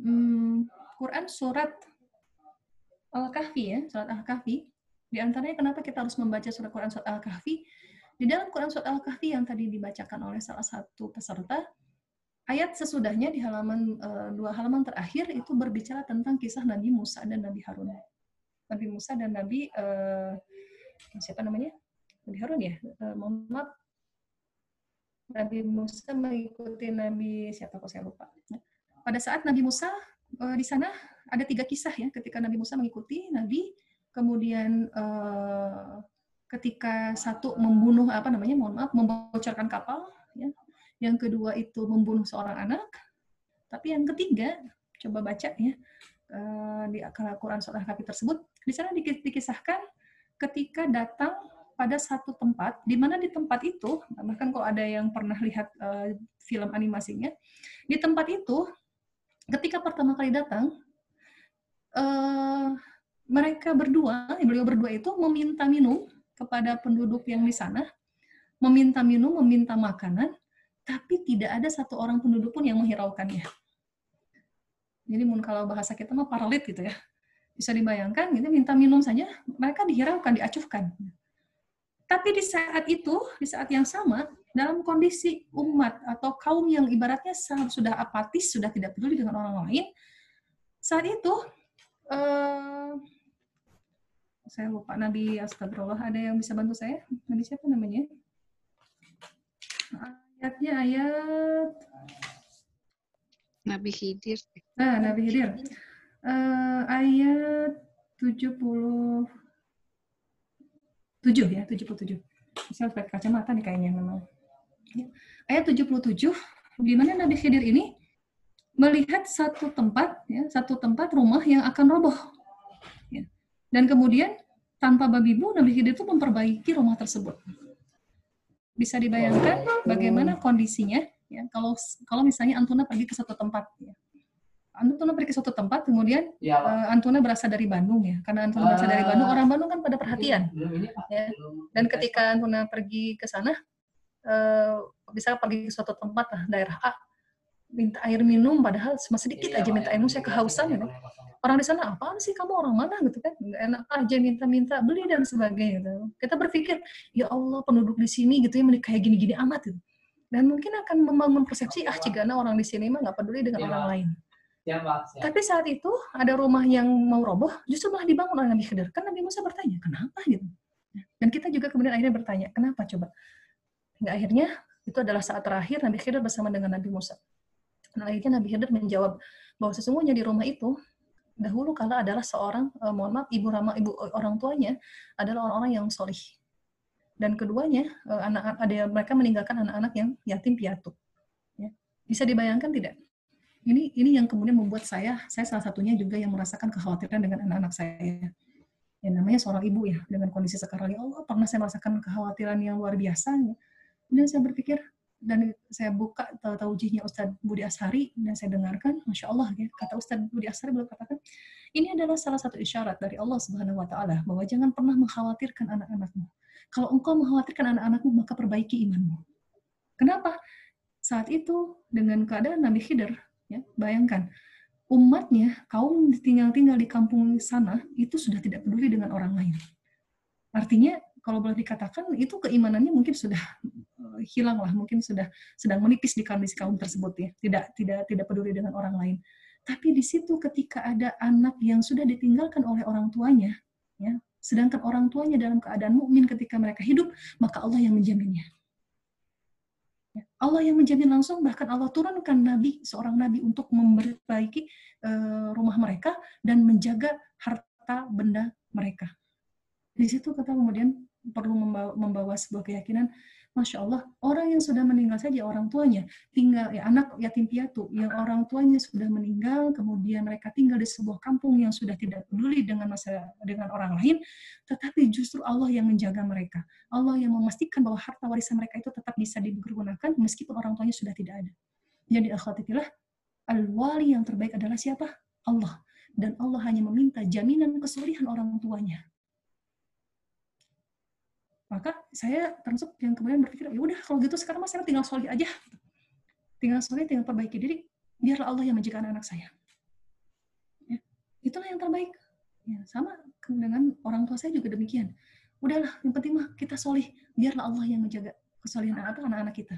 Speaker 1: hmm, Quran surat Al-Kahfi ya, surat Al-Kahfi. Di antaranya kenapa kita harus membaca surat Quran surat Al-Kahfi? Di dalam Quran surat Al-Kahfi yang tadi dibacakan oleh salah satu peserta, ayat sesudahnya di halaman uh, dua halaman terakhir itu berbicara tentang kisah Nabi Musa dan Nabi Harun. Nabi Musa dan Nabi uh, siapa namanya? Nabi Harun ya. Uh, Muhammad Nabi Musa mengikuti Nabi siapa kok saya lupa. Pada saat Nabi Musa uh, di sana ada tiga kisah ya ketika Nabi Musa mengikuti Nabi, kemudian uh, ketika satu membunuh apa namanya mohon maaf membocorkan kapal, ya. yang kedua itu membunuh seorang anak, tapi yang ketiga coba baca ya di Al-Quran surah Kapi tersebut di sana dikisahkan ketika datang pada satu tempat, di mana di tempat itu, bahkan kalau ada yang pernah lihat uh, film animasinya, di tempat itu ketika pertama kali datang, uh, mereka berdua, beliau berdua itu meminta minum kepada penduduk yang di sana, meminta minum, meminta makanan, tapi tidak ada satu orang penduduk pun yang menghiraukannya. Jadi kalau bahasa kita mah paralit gitu ya. Bisa dibayangkan gitu minta minum saja mereka dihiraukan, diacuhkan. Tapi di saat itu, di saat yang sama, dalam kondisi umat atau kaum yang ibaratnya sudah apatis, sudah tidak peduli dengan orang lain, saat itu uh, saya lupa Nabi Astagfirullah ada yang bisa bantu saya? Nabi siapa namanya? Ayatnya ayat
Speaker 4: Nabi Khidir.
Speaker 1: Nah Nabi Khidir. Uh, ayat 77 ya 77 saya pakai kacamata nih kayaknya memang. Ayat 77 di mana Nabi Khidir ini melihat satu tempat ya satu tempat rumah yang akan roboh. Dan kemudian tanpa babi bu, Nabi Khidir itu memperbaiki rumah tersebut. Bisa dibayangkan bagaimana kondisinya ya. Kalau kalau misalnya Antuna pergi ke suatu tempat ya. Antuna pergi ke suatu tempat, kemudian ya, uh, Antuna berasal dari Bandung ya, karena Antuna berasal dari Bandung, orang Bandung kan pada perhatian. Ya. Dan ketika Antuna pergi ke sana, uh, bisa pergi ke suatu tempat lah, daerah A, minta air minum, padahal cuma sedikit iya, aja minta air minum, saya kehausan ya orang di sana apaan sih kamu orang mana? Gitu kan. Nggak enak aja minta-minta beli dan sebagainya gitu. kita berpikir ya Allah penduduk di sini gitu ya kayak gini-gini amat gitu. Dan mungkin akan membangun persepsi ah cigana orang di sini mah nggak peduli dengan ya, orang lain ya, ya. tapi saat itu ada rumah yang mau roboh justru malah dibangun oleh Nabi Khidir. Kan Nabi Musa bertanya kenapa? Gitu. Dan kita juga kemudian akhirnya bertanya kenapa coba? Hingga akhirnya itu adalah saat terakhir Nabi Khidir bersama dengan Nabi Musa. Nah, akhirnya Nabi Khidir menjawab bahwa sesungguhnya di rumah itu dahulu kala adalah seorang uh, mohon maaf ibu rama ibu eh, orang tuanya adalah orang-orang yang solih. Dan keduanya uh, anak ada mereka meninggalkan anak-anak yang yatim piatu. Ya. bisa dibayangkan tidak ini ini yang kemudian membuat saya saya salah satunya juga yang merasakan kekhawatiran dengan anak-anak saya ya namanya seorang ibu ya dengan kondisi sekarang ya Allah pernah saya merasakan kekhawatiran yang luar biasa ya. dan saya berpikir dan saya buka taujihnya Ustadz Budi Ashari dan saya dengarkan, masya Allah ya kata Ustadz Budi Ashari beliau katakan ini adalah salah satu isyarat dari Allah Subhanahu Wa Taala bahwa jangan pernah mengkhawatirkan anak-anakmu. Kalau engkau mengkhawatirkan anak-anakmu maka perbaiki imanmu. Kenapa? Saat itu dengan keadaan Nabi Khidir, ya, bayangkan umatnya kaum tinggal-tinggal di kampung sana itu sudah tidak peduli dengan orang lain. Artinya kalau boleh dikatakan itu keimanannya mungkin sudah uh, hilang lah, mungkin sudah sedang menipis di kondisi kaum tersebut ya, tidak tidak tidak peduli dengan orang lain. Tapi di situ ketika ada anak yang sudah ditinggalkan oleh orang tuanya, ya, sedangkan orang tuanya dalam keadaan mukmin ketika mereka hidup, maka Allah yang menjaminnya. Allah yang menjamin langsung, bahkan Allah turunkan nabi, seorang nabi untuk memperbaiki uh, rumah mereka dan menjaga harta benda mereka. Di situ kata kemudian perlu membawa, membawa sebuah keyakinan Masya Allah, orang yang sudah meninggal saja orang tuanya, tinggal ya anak yatim piatu yang orang tuanya sudah meninggal, kemudian mereka tinggal di sebuah kampung yang sudah tidak peduli dengan masa dengan orang lain, tetapi justru Allah yang menjaga mereka. Allah yang memastikan bahwa harta warisan mereka itu tetap bisa digunakan meskipun orang tuanya sudah tidak ada. Jadi akhwatitillah, al-wali yang terbaik adalah siapa? Allah. Dan Allah hanya meminta jaminan kesulihan orang tuanya maka saya termasuk yang kemudian berpikir ya udah kalau gitu sekarang mas saya tinggal solih aja. Tinggal solih tinggal perbaiki diri biarlah Allah yang menjaga anak-anak saya. Ya, itulah yang terbaik. Ya sama dengan orang tua saya juga demikian. Udahlah yang penting mah kita solih biarlah Allah yang menjaga kesolihan anak-anak kita.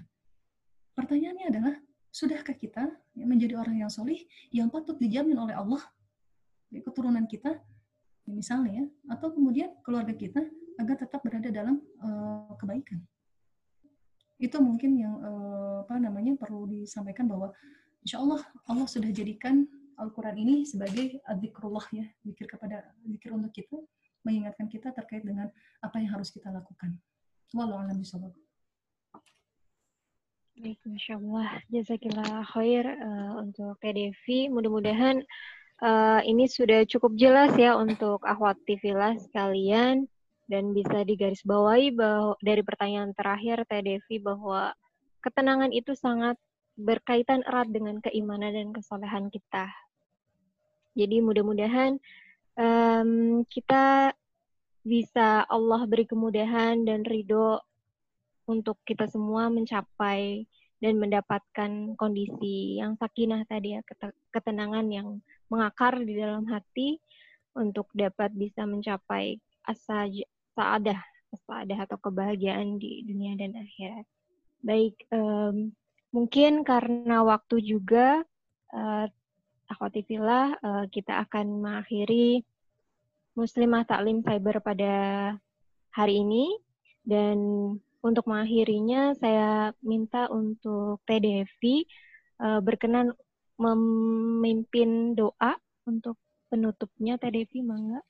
Speaker 1: Pertanyaannya adalah sudahkah kita menjadi orang yang solih yang patut dijamin oleh Allah? Keturunan kita misalnya ya, atau kemudian keluarga kita agar tetap berada dalam uh, kebaikan. Itu mungkin yang uh, apa namanya perlu disampaikan bahwa insya Allah Allah sudah jadikan Al-Quran ini sebagai zikrullah ya, zikir kepada zikir untuk kita, mengingatkan kita terkait dengan apa yang harus kita lakukan. Wallahu a'lam bishawab.
Speaker 2: Baik, Masya Allah. Jazakillah khair uh, untuk TDV. Mudah-mudahan uh, ini sudah cukup jelas ya untuk akhwat TV sekalian dan bisa digarisbawahi bahwa dari pertanyaan terakhir Teh Devi bahwa ketenangan itu sangat berkaitan erat dengan keimanan dan kesolehan kita. Jadi mudah-mudahan um, kita bisa Allah beri kemudahan dan ridho untuk kita semua mencapai dan mendapatkan kondisi yang sakinah tadi ya, ketenangan yang mengakar di dalam hati untuk dapat bisa mencapai asa saadah, saadah atau kebahagiaan di dunia dan akhirat. Baik, um, mungkin karena waktu juga, uh, akhwatifillah, uh, kita akan mengakhiri Muslimah Taklim Fiber pada hari ini dan untuk mengakhirinya saya minta untuk TDV uh, berkenan memimpin doa untuk penutupnya TDV mangga.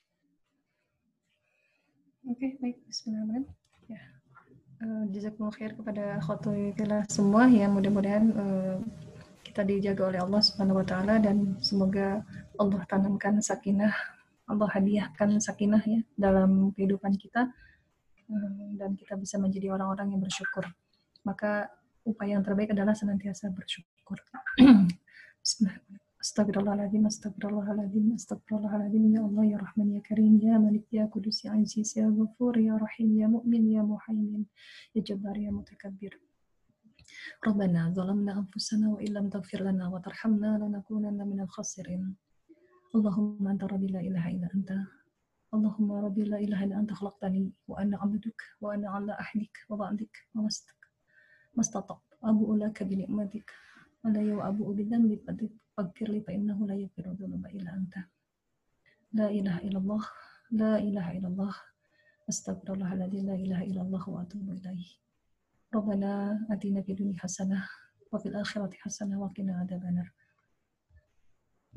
Speaker 1: Oke, okay, baik. Bismillahirrahmanirrahim. Ya. Uh, Jazakumullah khair kepada khotoyillah semua ya mudah-mudahan uh, kita dijaga oleh Allah Subhanahu wa taala dan semoga Allah tanamkan sakinah Allah hadiahkan sakinah ya dalam kehidupan kita eh, dan kita bisa menjadi orang-orang yang bersyukur. Maka upaya yang terbaik adalah senantiasa bersyukur. أستغفر الله العظيم أستغفر الله العظيم أستغفر الله العظيم. يا الله يا رحمن يا كريم يا ملك يا قدوس يا عزيز يا غفور يا رحيم يا مؤمن يا محيمن يا جبار يا متكبر. ربنا ظلمنا أنفسنا وإن لم تغفر لنا وترحمنا لنكونن من الخاسرين. اللهم أنت ربي لا إله إلا أنت. اللهم ربي لا إله إلا أنت خلقتني وأنا عبدك وأنا على أحدك وبعدك وما ما استطعت أبوء لك بنعمتك. ولا وأبوء بذنبي فاغفر لي فإنه لا يغفر الذنوب إلا أنت لا إله إلا الله لا إله إلا الله أستغفر الله الذي لا إله إلا الله وأتوب إليه ربنا آتنا في الدنيا حسنة وفي الآخرة حسنة وقنا عذاب النار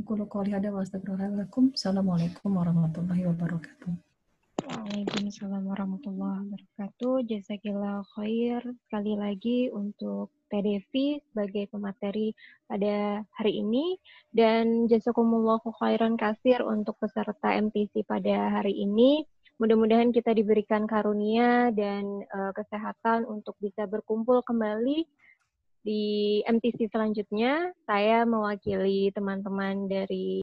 Speaker 1: Assalamualaikum warahmatullahi wabarakatuh.
Speaker 2: Waalaikumsalam warahmatullahi wabarakatuh. Jazakillah khair sekali lagi untuk TDV sebagai pemateri pada hari ini dan jazakumullahu khairan kasir untuk peserta MTC pada hari ini. Mudah-mudahan kita diberikan karunia dan uh, kesehatan untuk bisa berkumpul kembali di MTC selanjutnya, saya mewakili teman-teman dari